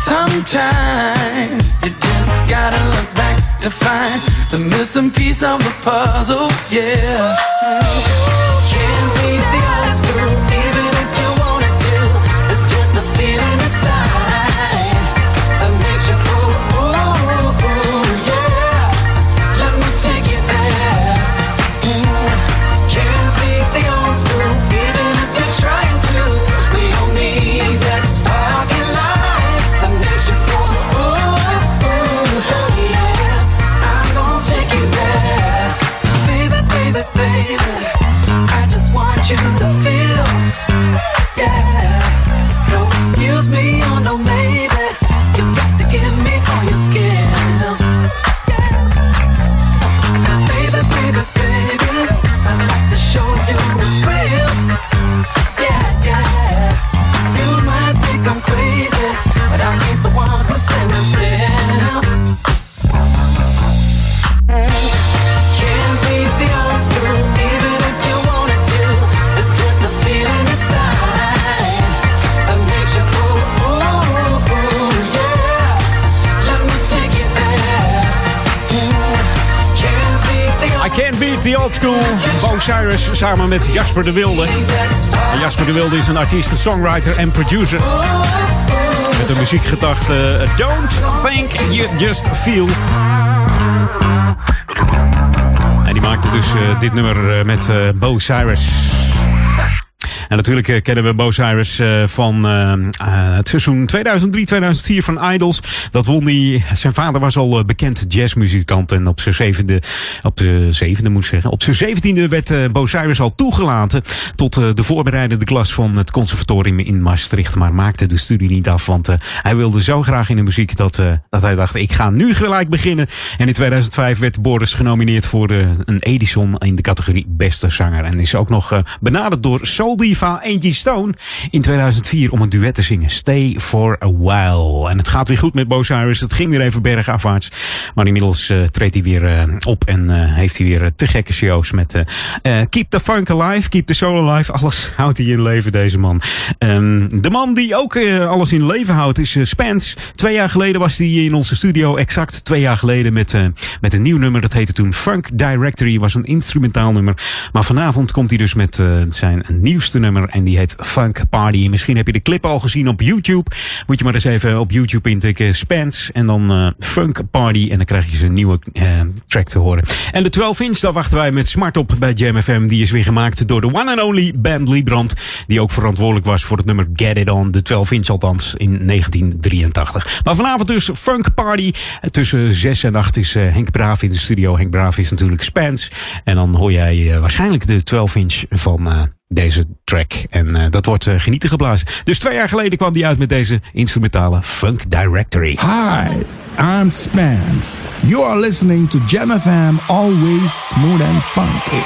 Sometimes you just gotta look back to find the missing piece of the puzzle. Yeah. Mm. The Old School. Bo Cyrus samen met Jasper de Wilde. En Jasper de Wilde is een artiest, songwriter en producer. Met de muziekgedachte Don't Think You Just Feel. En die maakte dus uh, dit nummer uh, met uh, Bo Cyrus. En natuurlijk uh, kennen we Bo Cyrus uh, van uh, het seizoen 2003-2004 van Idols. Dat won hij. Zijn vader was al bekend jazzmuzikant. En op zijn zevende, op de zevende moet ik zeggen, op zijn zeventiende werd Bo Cyrus al toegelaten tot de voorbereidende klas van het conservatorium in Maastricht. Maar maakte de studie niet af, want hij wilde zo graag in de muziek dat, dat hij dacht, ik ga nu gelijk beginnen. En in 2005 werd Boris genomineerd voor een Edison in de categorie beste zanger. En is ook nog benaderd door Soul Diva Angie Stone in 2004 om een duet te zingen. Stay for a while. En het gaat weer goed met Bo. Het ging weer even bergafwaarts. Maar inmiddels uh, treedt hij weer uh, op en uh, heeft hij weer te gekke shows met Keep the Funk Alive, Keep the Soul Alive. Alles houdt hij in leven, deze man. Um, de man die ook alles in leven houdt is Spence. Twee jaar geleden was hij in onze studio. Exact twee jaar geleden met, met een nieuw nummer. Dat heette toen Funk Directory. Was een instrumentaal nummer. Maar vanavond komt hij dus met zijn nieuwste nummer. En die heet Funk Party. Misschien heb je de clip al gezien op YouTube. Moet je maar eens even op YouTube intikken. Spence. En dan uh, Funk Party. En dan krijg je zijn nieuwe uh, track te horen. En de 12 inch, daar wachten wij met smart op bij Jam FM. Die is weer gemaakt door de one and only Ben Liebrand. Die ook verantwoordelijk was voor het nummer Get It On. De 12 inch althans in 1983. Maar vanavond dus Funk Party. Tussen 6 en 8 is uh, Henk Braaf in de studio. Henk Braaf is natuurlijk Spence. En dan hoor jij waarschijnlijk de 12 inch van deze track. En uh, dat wordt uh, genieten geblazen. Dus twee jaar geleden kwam die uit met deze instrumentale Funk Directory. Hi, I'm Spence. You are listening to Jam FM, always smooth and funky.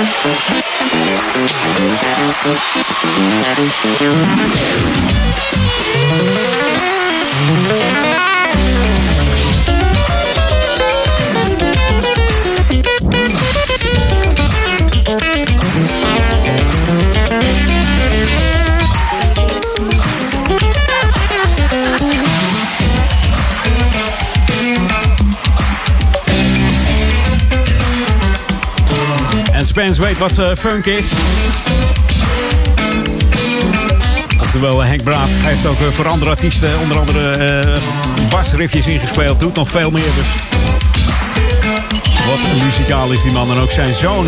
En Weet wat eh, funk is. Oftewel, eh, Henk Braaf heeft ook eh, voor andere artiesten, onder andere basriffjes ingespeeld. Doet nog veel meer. Dus. Wat een muzikaal is die man. En ook zijn zoon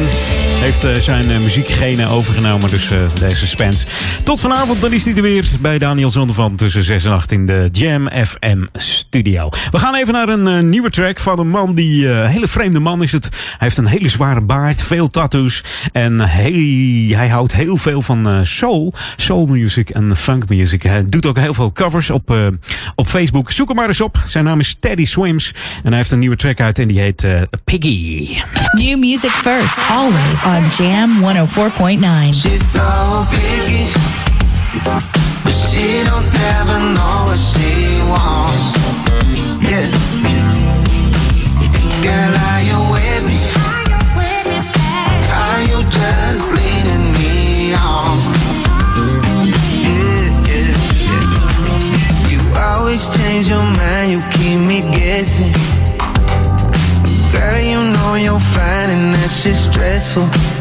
heeft zijn eh, muziekgenen overgenomen. Dus deze Spence. Tot vanavond, dan is hij er weer bij Daniel Zondervan tussen 6 en 8 in de Jam FM studio. We gaan even naar een eh, nieuwe track van een man die, eh, een hele vreemde man is het. Hij heeft een hele zware baard, veel tattoos. En hij, hij houdt heel veel van eh, soul, soul music en funk music. Hij doet ook heel veel covers op, eh, op Facebook. Zoek hem maar eens op. Zijn naam is Teddy Swims. En hij heeft een nieuwe track uit en die heet eh, Piggy. New music first, always on Jam 104.9. She's so picky, but she don't never know what she wants.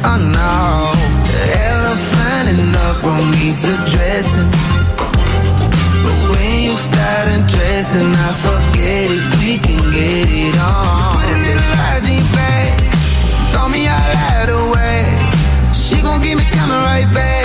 Oh no, elephant in the room needs addressing. But when you start undressing, I forget it. We can get it on. Put a little logic back, throw me all out the way. She gon' keep me coming right back.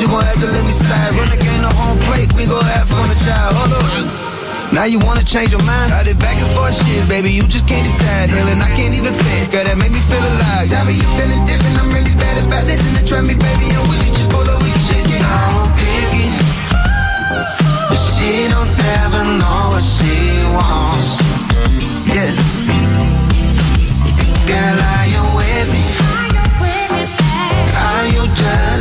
You gon' have to let me slide. Run the game to home plate, we gon' have fun, a child. Hold up. Now you wanna change your mind? Got it back and forth shit, baby. You just can't decide. Hell, and I can't even flex. Girl, that make me feel alive. Savvy, you feeling different. I'm really bad about this. And try me, baby. I'm with you. Just pull over your shit. So picky. But she don't ever know what she wants. Yeah. Girl, are you with me? Are you just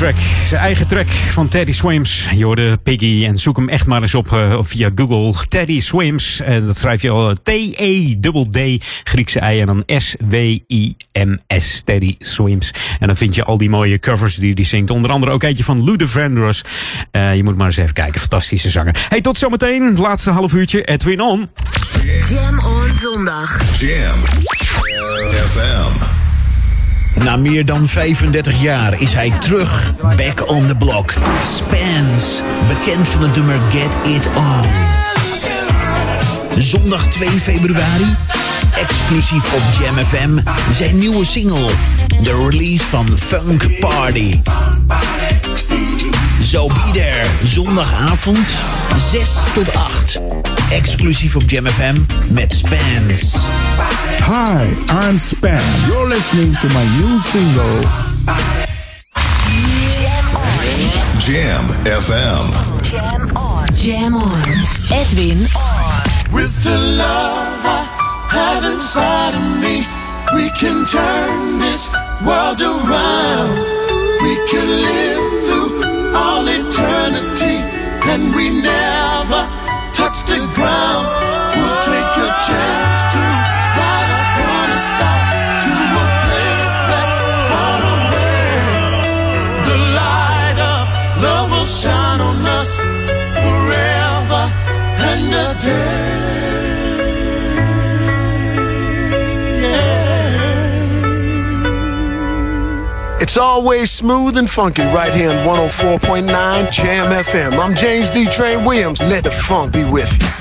track. Zijn eigen track van Teddy Swims. Je hoorde Piggy en zoek hem echt maar eens op eh, via Google. Teddy Swims. En dat schrijf je al T-E-D-D, Griekse I en dan S-W-I-M-S. Teddy Swims. En dan vind je al die mooie covers die hij zingt. Onder andere ook eentje van Lou Vandross. Eh je moet maar eens even kijken. Fantastische zanger. Hey, tot zometeen. Laatste half uurtje. Edwin On. Jam on zondag. Jam FM. Na meer dan 35 jaar is hij terug, back on the block. Spans, bekend van de nummer Get It On. Zondag 2 februari, exclusief op Jam FM, zijn nieuwe single. De release van Funk Party. Zo so be zondagavond 6 tot 8. exclusief op Jam FM met Spans. Hi, I'm Spans. You're listening to my new single. Jam FM. Jam on. Jam on. Edwin on. With the love I have inside of me, we can turn this world around. We can live through all eternity, and we never touch the ground, we'll take your chance to ride upon a star to a place that's far away. The light of love will shine on us forever and a day. It's always smooth and funky right here on 104.9 Jam FM. I'm James D. Train Williams. Let the funk be with you.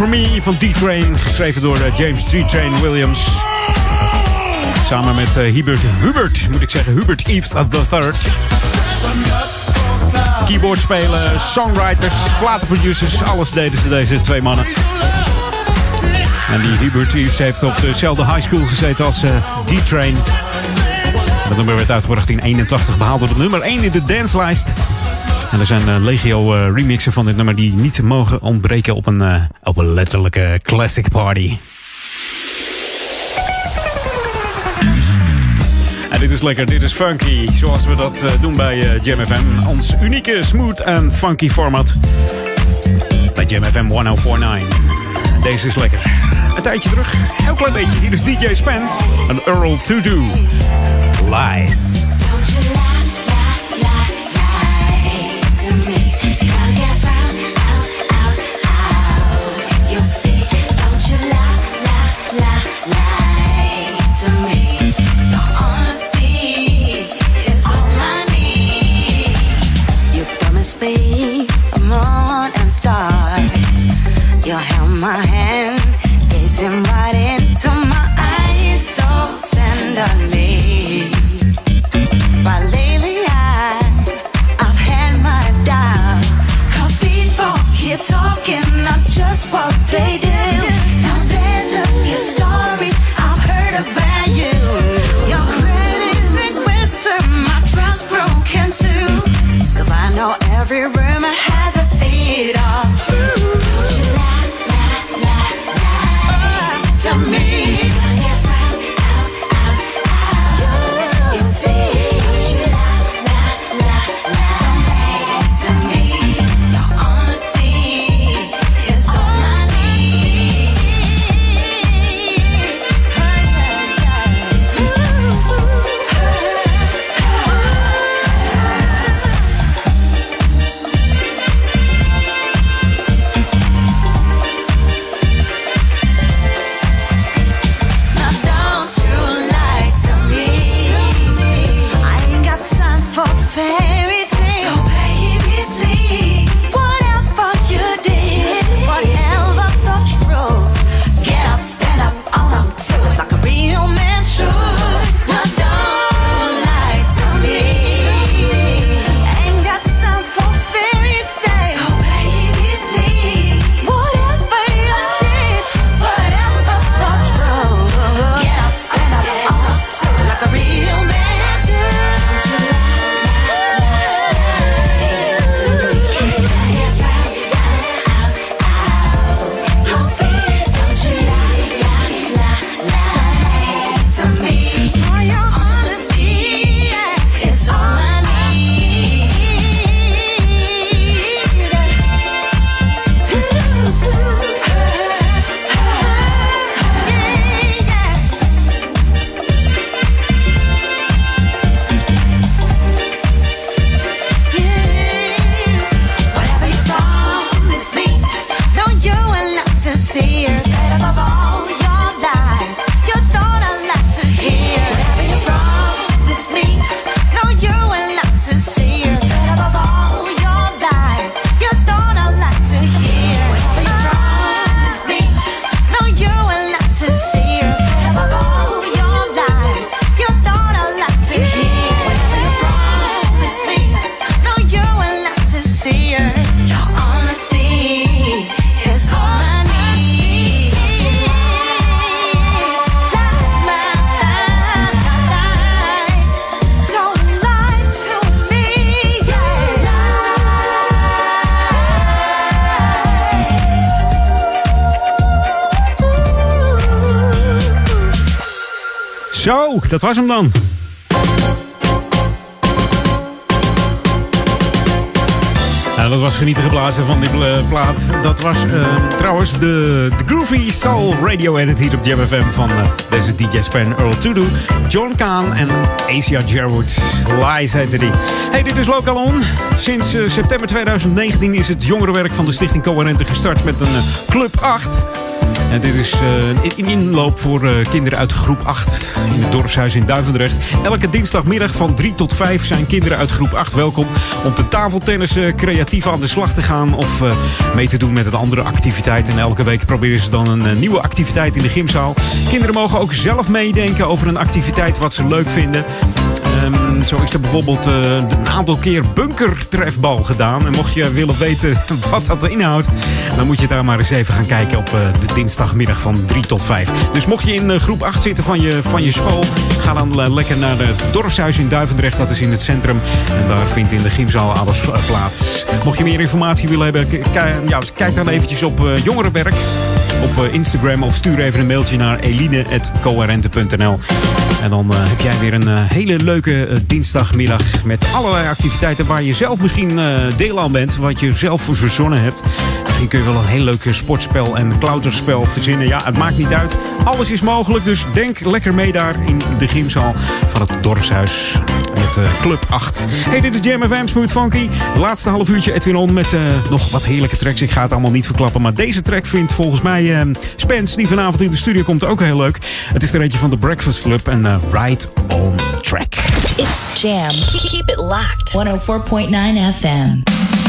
For me van D-Train. Geschreven door eh, James D-Train Williams. Samen met eh, Hubert, Hubert, moet ik zeggen, Hubert Eves the Third. Keyboard spelen, songwriters, platenproducers, alles deden ze deze twee mannen. En die Hubert Eves heeft op dezelfde high school gezeten als eh, D-Train. Dat nummer werd uitgebracht in 81, behaalde het nummer 1 in de danslijst. En er zijn eh, legio eh, remixen van dit nummer die niet mogen ontbreken op een, eh, op een letterlijke classic party. En dit is lekker, dit is funky. Zoals we dat doen bij Jam FM. Ons unieke smooth en funky format. Bij Jam FM 1049. Deze is lekker. Een tijdje terug, heel klein beetje. Hier is DJ Span en Earl To Do. Lies. My hand, dat was hem dan. Nou, dat was genieten geblazen van die eh, plaat. Dat was eh, trouwens de, de Groovy Soul Radio Edit hier op Jam van eh, deze DJ Span Earl Tudu, John Kaan en Asia Jarwood. Lies heette die. Hey, dit is Local On. Sinds september 2019 is het jongerenwerk van de Stichting Coherente gestart met een Club 8. En dit is eh, in inloop voor eh, kinderen uit groep 8 in het dorpshuis in Duivendrecht. Elke dinsdagmiddag van 3 tot 5 zijn kinderen uit groep 8 welkom om te tafeltennissen, creatief creatief aan de slag te gaan of eh, mee te doen met een andere activiteit. En elke week proberen ze dan een eh, nieuwe activiteit in de gymzaal. Kinderen mogen ook zelf meedenken over een activiteit wat ze leuk vinden. Ehm, zo is er bijvoorbeeld eh, een aantal keer bunkertrefbal gedaan. En mocht je willen weten wat dat inhoudt, dan moet je daar maar eens even gaan kijken op eh, de dinsdagmiddag van 3 tot 5. Dus mocht je in eh, groep 8 zitten van je, van je school, ga dan eh, lekker naar het dorpshuis in Duivendrecht. Dat is in het centrum. En daar vindt in de gymzaal alles eh, plaats. Mocht je meer informatie willen hebben, kijk dan eventjes op eh, jongerenwerk op eh, Instagram of stuur even een mailtje naar eline.coherente.nl. En dan eh, heb jij weer een eh, hele leuke eh, dinsdagmiddag met allerlei activiteiten waar je zelf misschien deel aan bent, wat je zelf verzonnen hebt. Misschien kun je wel een heel leuk eh, sportspel en klauterspel verzinnen. Ja, het maakt niet uit. Alles is mogelijk, dus denk lekker mee daar in de gymzaal van het dorpshuis met eh, Club 8. Hey, dit is Jam FM Smooth Funky. Laatste half uurtje Edwin On met eh, nog wat heerlijke tracks. Ik ga het allemaal niet verklappen, maar deze track vindt volgens mij Spence, die vanavond in de studio komt, ook heel leuk. Het is er eentje van de Breakfast Club en eh, Right on Track. It's Jam. Keep it locked. 104.9 FM.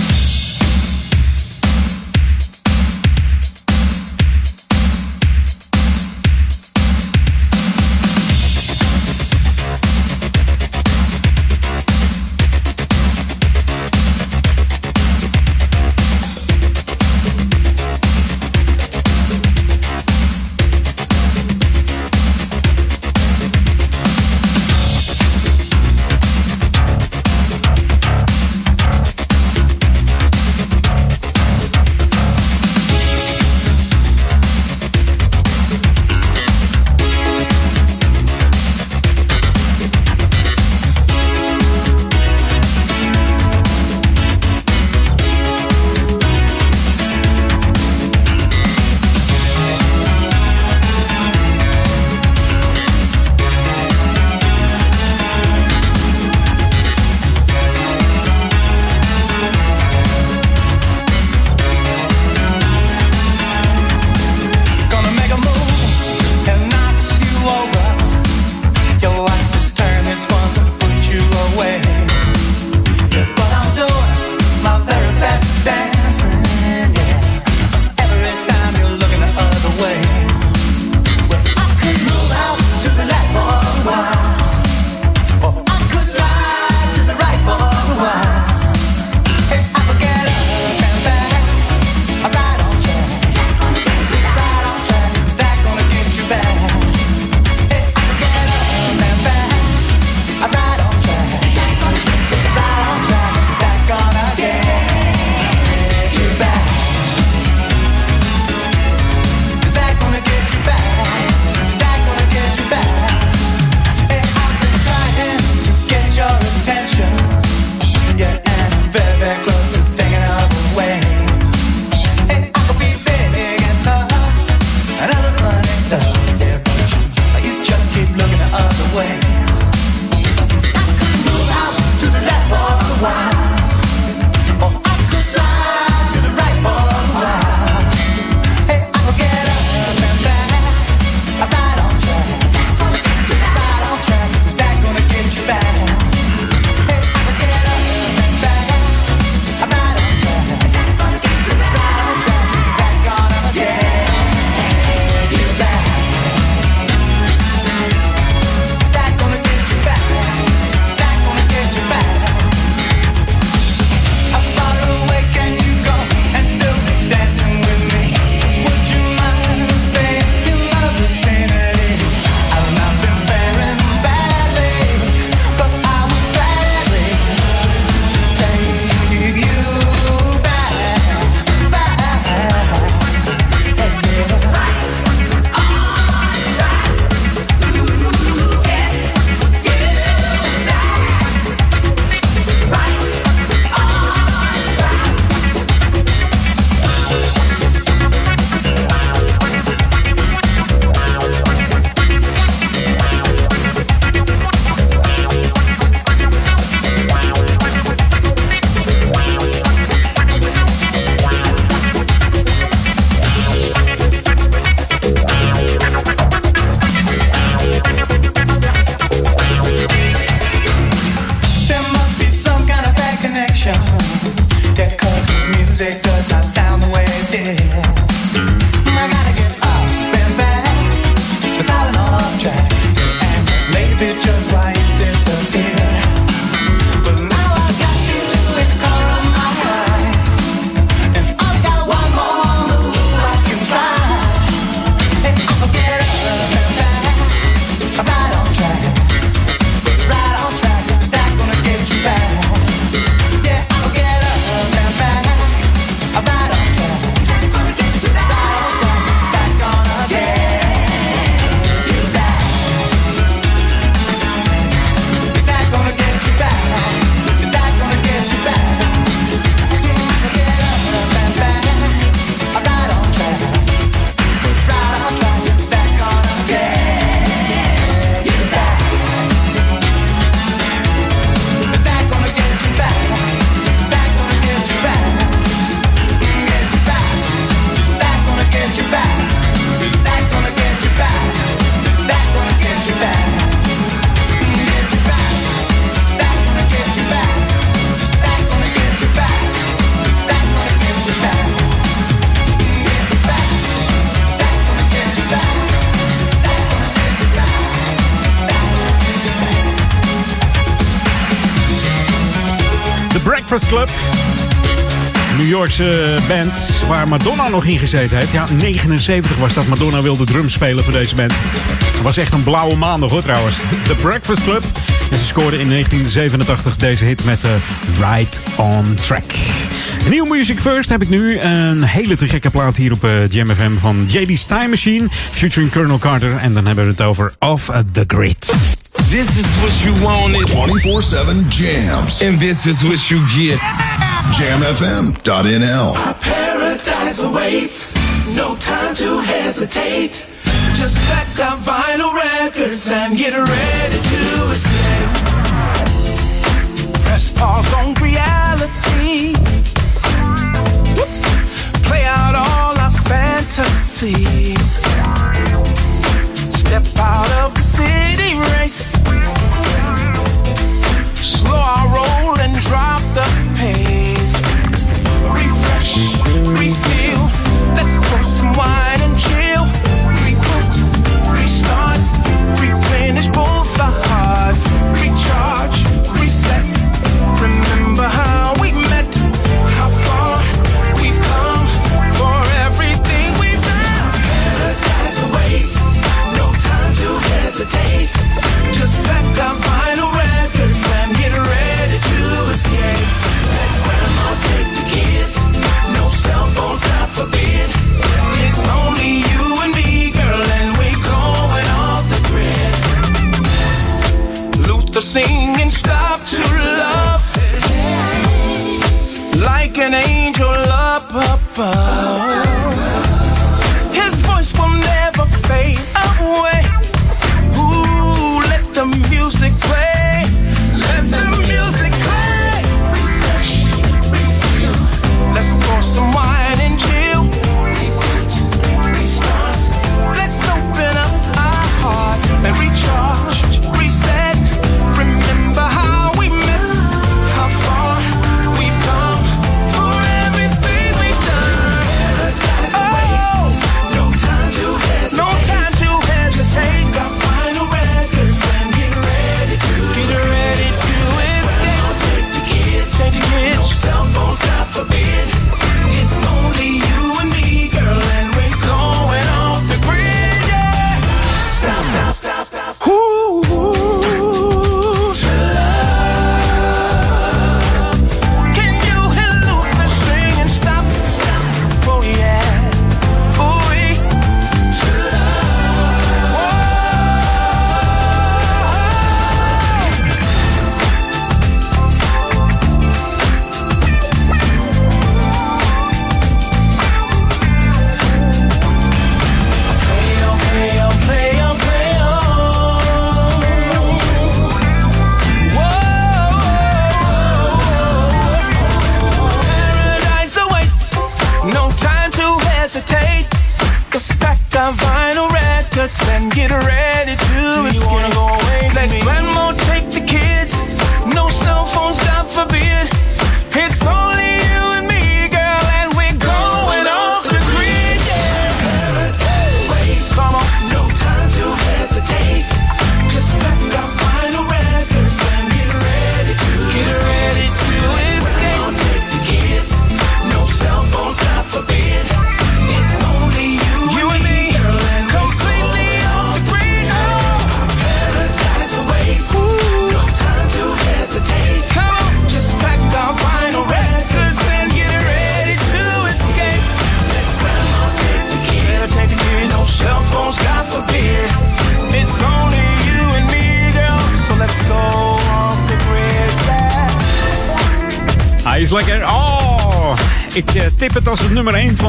Band waar Madonna nog in gezeten heeft. Ja, 79 was dat. Madonna wilde drums spelen voor deze band. Het was echt een blauwe maandag hoor trouwens. The Breakfast Club. En ze scoorde in 1987 deze hit met uh, Right on Track. Nieuw Music First heb ik nu. Een hele te gekke plaat hier op uh, Jam FM van JD's Time Machine. Featuring Colonel Carter. En dan hebben we het over Off the Grid. This is what you wanted. 24-7 jams. And this is what you get. Jamfm.nl Paradise awaits. No time to hesitate. Just pack our vinyl records and get ready to escape. Press pause on reality. Play out all our fantasies. Step out of the city race. Slow our roll and drop refill. Let's pour some far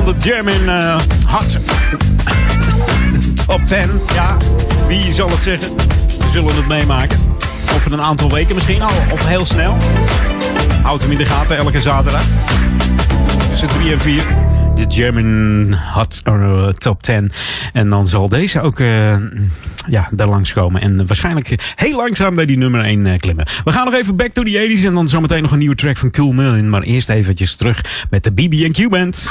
de German eh Hot Top 10. Ja, wie zal het zeggen? We zullen het meemaken. Over een aantal weken misschien al, of heel snel. Houd hem in de gaten elke zaterdag. Tussen 3 en 4. De German Hot eh, Top 10. En dan zal deze ook eh, ja, daar langskomen. En waarschijnlijk heel langzaam bij die nummer 1 eh, klimmen. We gaan nog even back to the 80s. En dan zometeen nog een nieuwe track van Cool Million. Maar eerst eventjes terug met de BB&Q Band.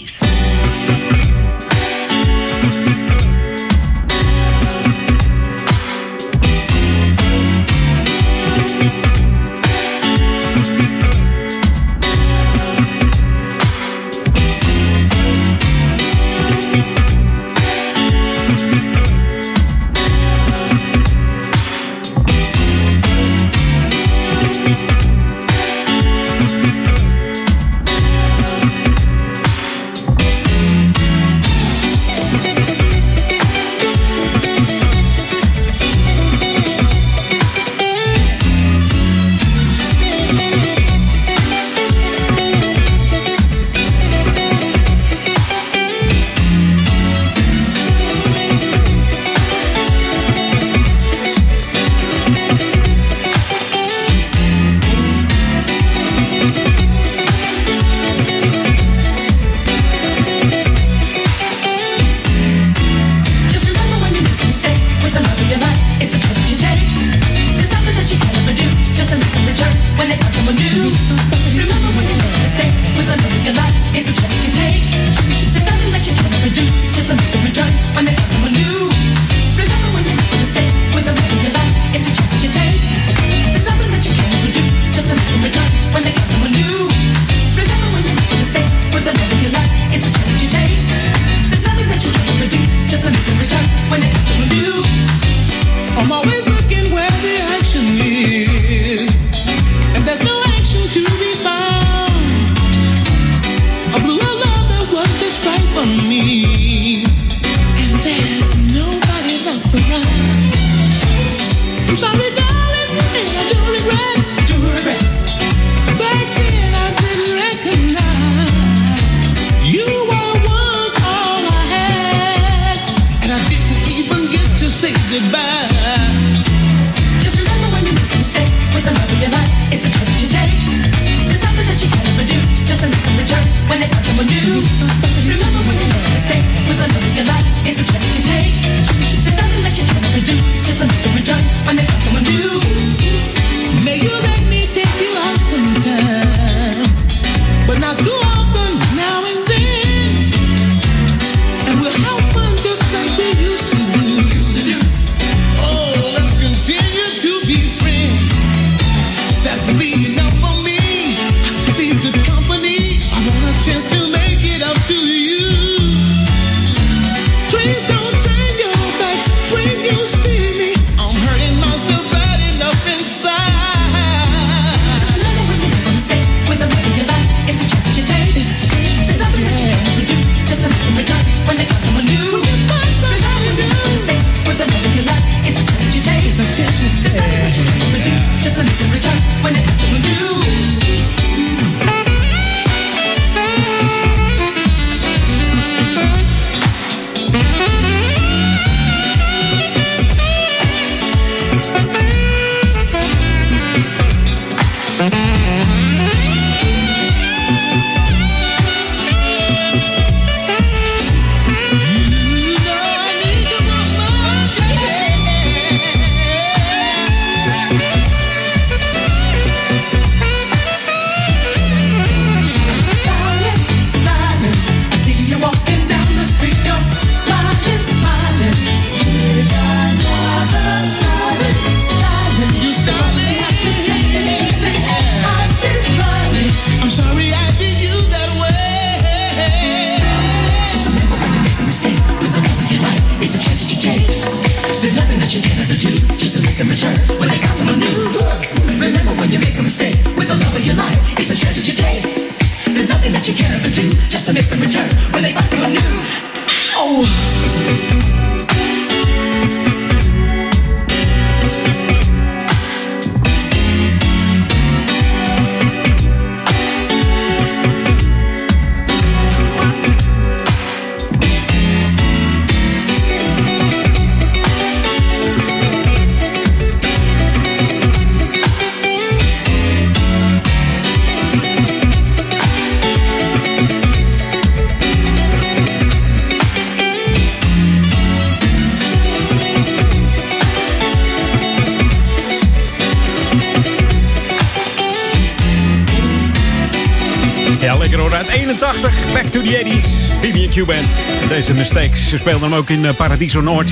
Mistakes. Ze speelden hem ook in eh, Paradiso Noord.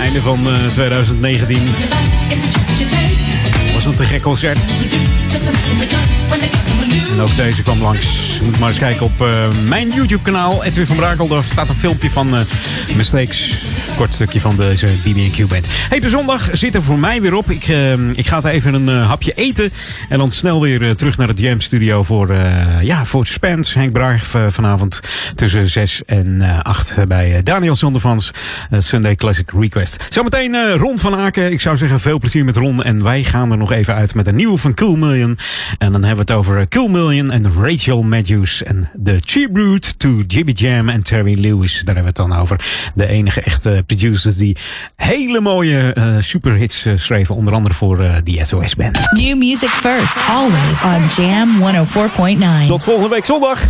Einde van eh, 2019. Was een te gek concert. En ook deze kwam langs. Moet maar eens kijken op eh, mijn YouTube-kanaal. Edwin van Brakel. Daar staat een filmpje van eh, Mistakes. Kort stukje van deze BB&Q Band. Hey, de zondag zit er voor mij weer op. Ik, eh, ik ga even een eh, hapje eten. En dan snel weer eh, terug naar het Jam Studio voor, eh, ja, voor Spence. Henk Braag eh, vanavond tussen 6 en 8 bij eh, Daniel Zondervans. eh, Sunday Classic Request. Zometeen eh, Ron van Aken. Ik zou zeggen veel plezier met Ron. En wij gaan er nog even uit met een nieuwe van Cool Million. En dan hebben we het over eh, Cool Million en Rachel Matthews. En de Tribute to Jibby Jam en Terry Lewis. Daar hebben we het dan over. De enige echte producers die hele mooie eh, superhits eh, schreven. Onder andere voor eh, die SOS Band. New music first, always on Jam 104.9. Tot volgende week zondag.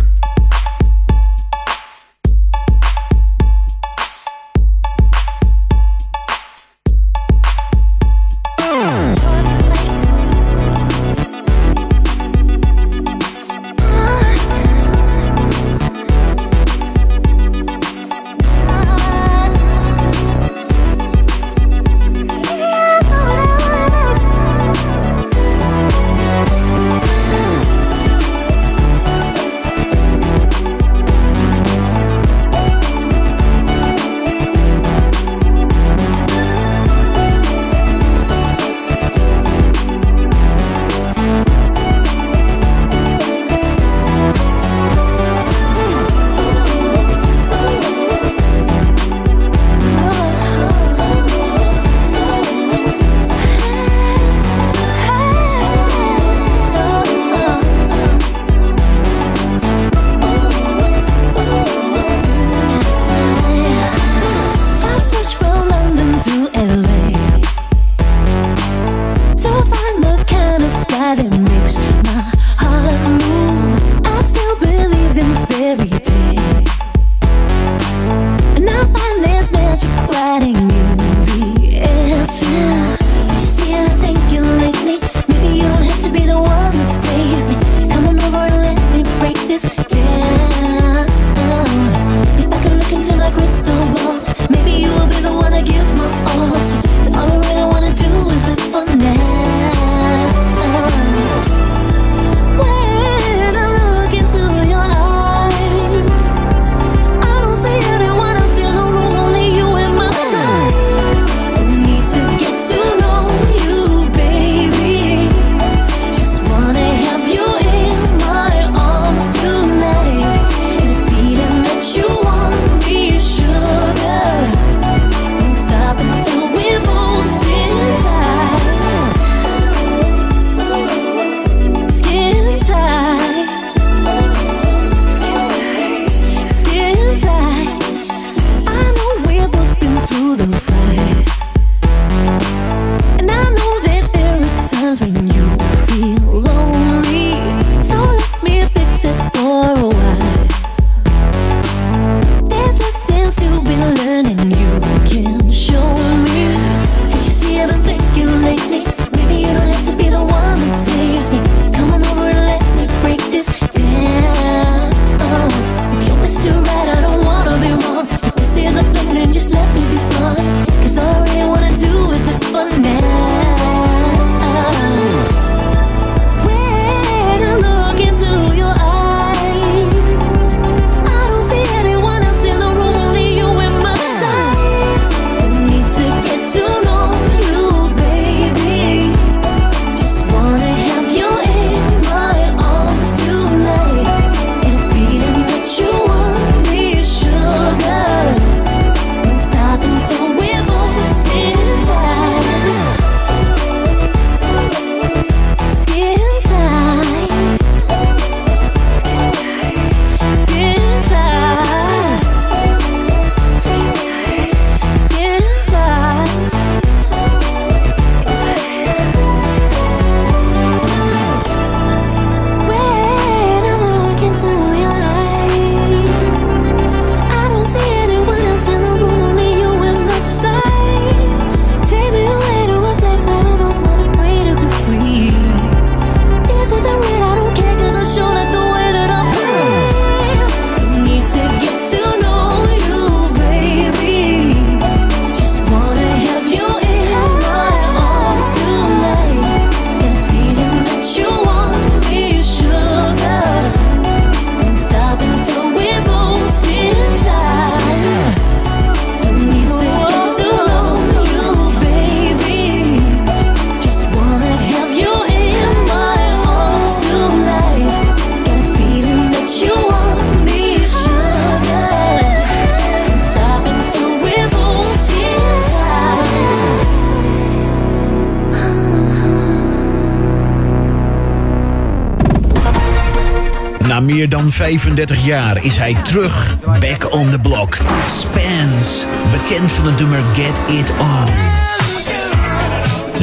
35 jaar is hij terug. Back on the block. Spence, bekend van het nummer Get It On.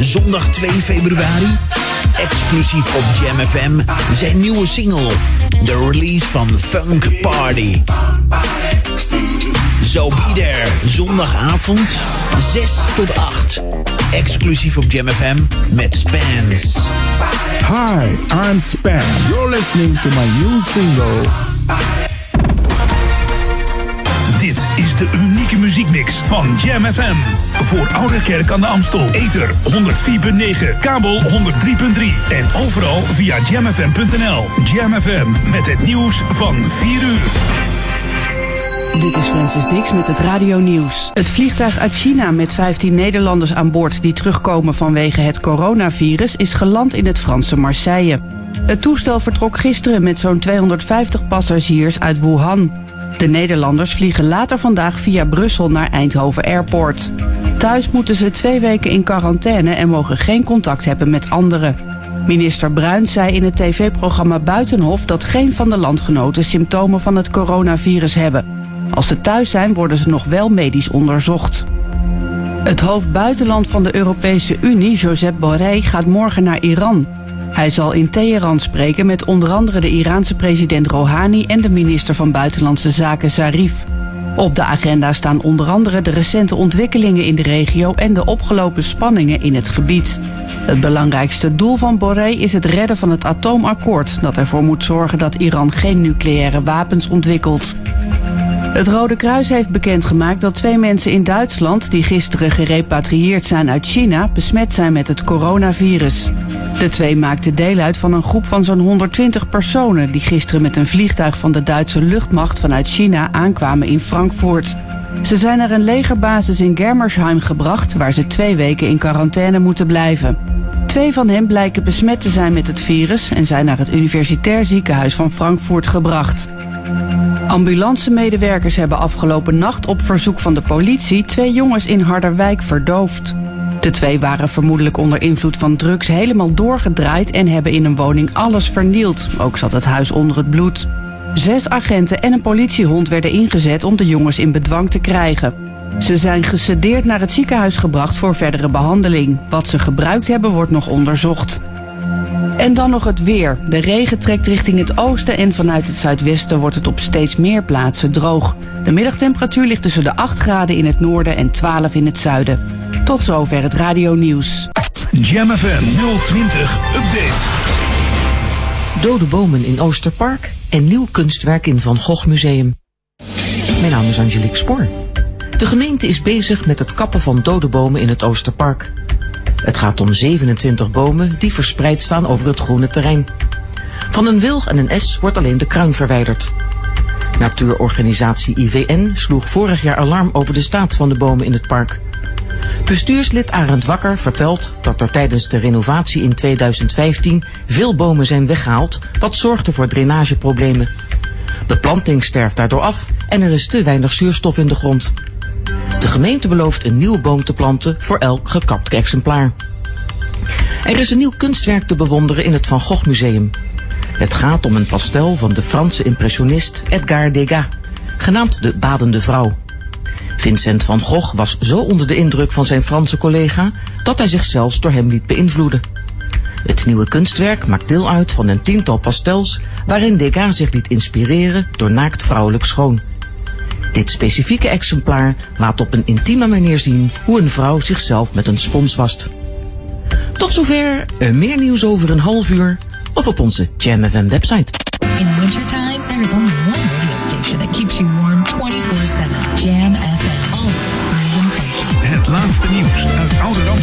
Zondag 2 februari, exclusief op Jam FM, zijn nieuwe single. De release van Funk Party. Zo there, zondagavond, 6 tot 8. Exclusief op Jam FM met Spence. Hi, I'm Spam. You're listening to my new single. Dit is de unieke muziekmix van Jam FM. Voor Oude Kerk aan de Amstel. Ether 104.9, kabel 103.3 en overal via jamfm.nl. Jam FM met het nieuws van 4 uur. Dit is Francis Dix met het Radio Nieuws. Het vliegtuig uit China met 15 Nederlanders aan boord die terugkomen vanwege het coronavirus is geland in het Franse Marseille. Het toestel vertrok gisteren met zo'n 250 passagiers uit Wuhan. De Nederlanders vliegen later vandaag via Brussel naar Eindhoven Airport. Thuis moeten ze twee weken in quarantaine en mogen geen contact hebben met anderen. Minister Bruin zei in het tv-programma Buitenhof dat geen van de landgenoten symptomen van het coronavirus hebben. Als ze thuis zijn, worden ze nog wel medisch onderzocht. Het hoofd buitenland van de Europese Unie, Josep Borrell, gaat morgen naar Iran. Hij zal in Teheran spreken met onder andere de Iraanse president Rouhani en de minister van Buitenlandse Zaken Zarif. Op de agenda staan onder andere de recente ontwikkelingen in de regio en de opgelopen spanningen in het gebied. Het belangrijkste doel van Borrell is het redden van het atoomakkoord dat ervoor moet zorgen dat Iran geen nucleaire wapens ontwikkelt. Het Rode Kruis heeft bekendgemaakt dat twee mensen in Duitsland die gisteren gerepatrieerd zijn uit China besmet zijn met het coronavirus. De twee maakten deel uit van een groep van zo'n 120 personen die gisteren met een vliegtuig van de Duitse luchtmacht vanuit China aankwamen in Frankfurt. Ze zijn naar een legerbasis in Germersheim gebracht waar ze twee weken in quarantaine moeten blijven. Twee van hen blijken besmet te zijn met het virus en zijn naar het Universitair Ziekenhuis van Frankfurt gebracht. Ambulancemedewerkers hebben afgelopen nacht op verzoek van de politie twee jongens in Harderwijk verdoofd. De twee waren vermoedelijk onder invloed van drugs helemaal doorgedraaid en hebben in een woning alles vernield. Ook zat het huis onder het bloed. Zes agenten en een politiehond werden ingezet om de jongens in bedwang te krijgen. Ze zijn gesedeerd naar het ziekenhuis gebracht voor verdere behandeling. Wat ze gebruikt hebben wordt nog onderzocht. En dan nog het weer. De regen trekt richting het oosten en vanuit het zuidwesten wordt het op steeds meer plaatsen droog. De middagtemperatuur ligt tussen de 8 graden in het noorden en 12 in het zuiden. Tot zover het radio nieuws. Jam FM 020 Update. Dode bomen in Oosterpark en nieuw kunstwerk in Van Gogh Museum. Mijn naam is Angelique Spoor. De gemeente is bezig met het kappen van dode bomen in het Oosterpark. Het gaat om 27 bomen die verspreid staan over het groene terrein. Van een wilg en een S wordt alleen de kruin verwijderd. Natuurorganisatie IVN sloeg vorig jaar alarm over de staat van de bomen in het park. Bestuurslid Arend Wakker vertelt dat er tijdens de renovatie in 2015 veel bomen zijn weggehaald, wat zorgde voor drainageproblemen. De planting sterft daardoor af en er is te weinig zuurstof in de grond. De gemeente belooft een nieuwe boom te planten voor elk gekapt exemplaar. Er is een nieuw kunstwerk te bewonderen in het Van Gogh Museum. Het gaat om een pastel van de Franse impressionist Edgar Degas, genaamd de Badende Vrouw. Vincent van Gogh was zo onder de indruk van zijn Franse collega dat hij zich zelfs door hem liet beïnvloeden. Het nieuwe kunstwerk maakt deel uit van een tiental pastels waarin Degas zich liet inspireren door naakt vrouwelijk schoon. Dit specifieke exemplaar laat op een intieme manier zien hoe een vrouw zichzelf met een spons wast. Tot zover, eh, meer nieuws over een half uur of op onze Jam FM website. In wintertime, there is only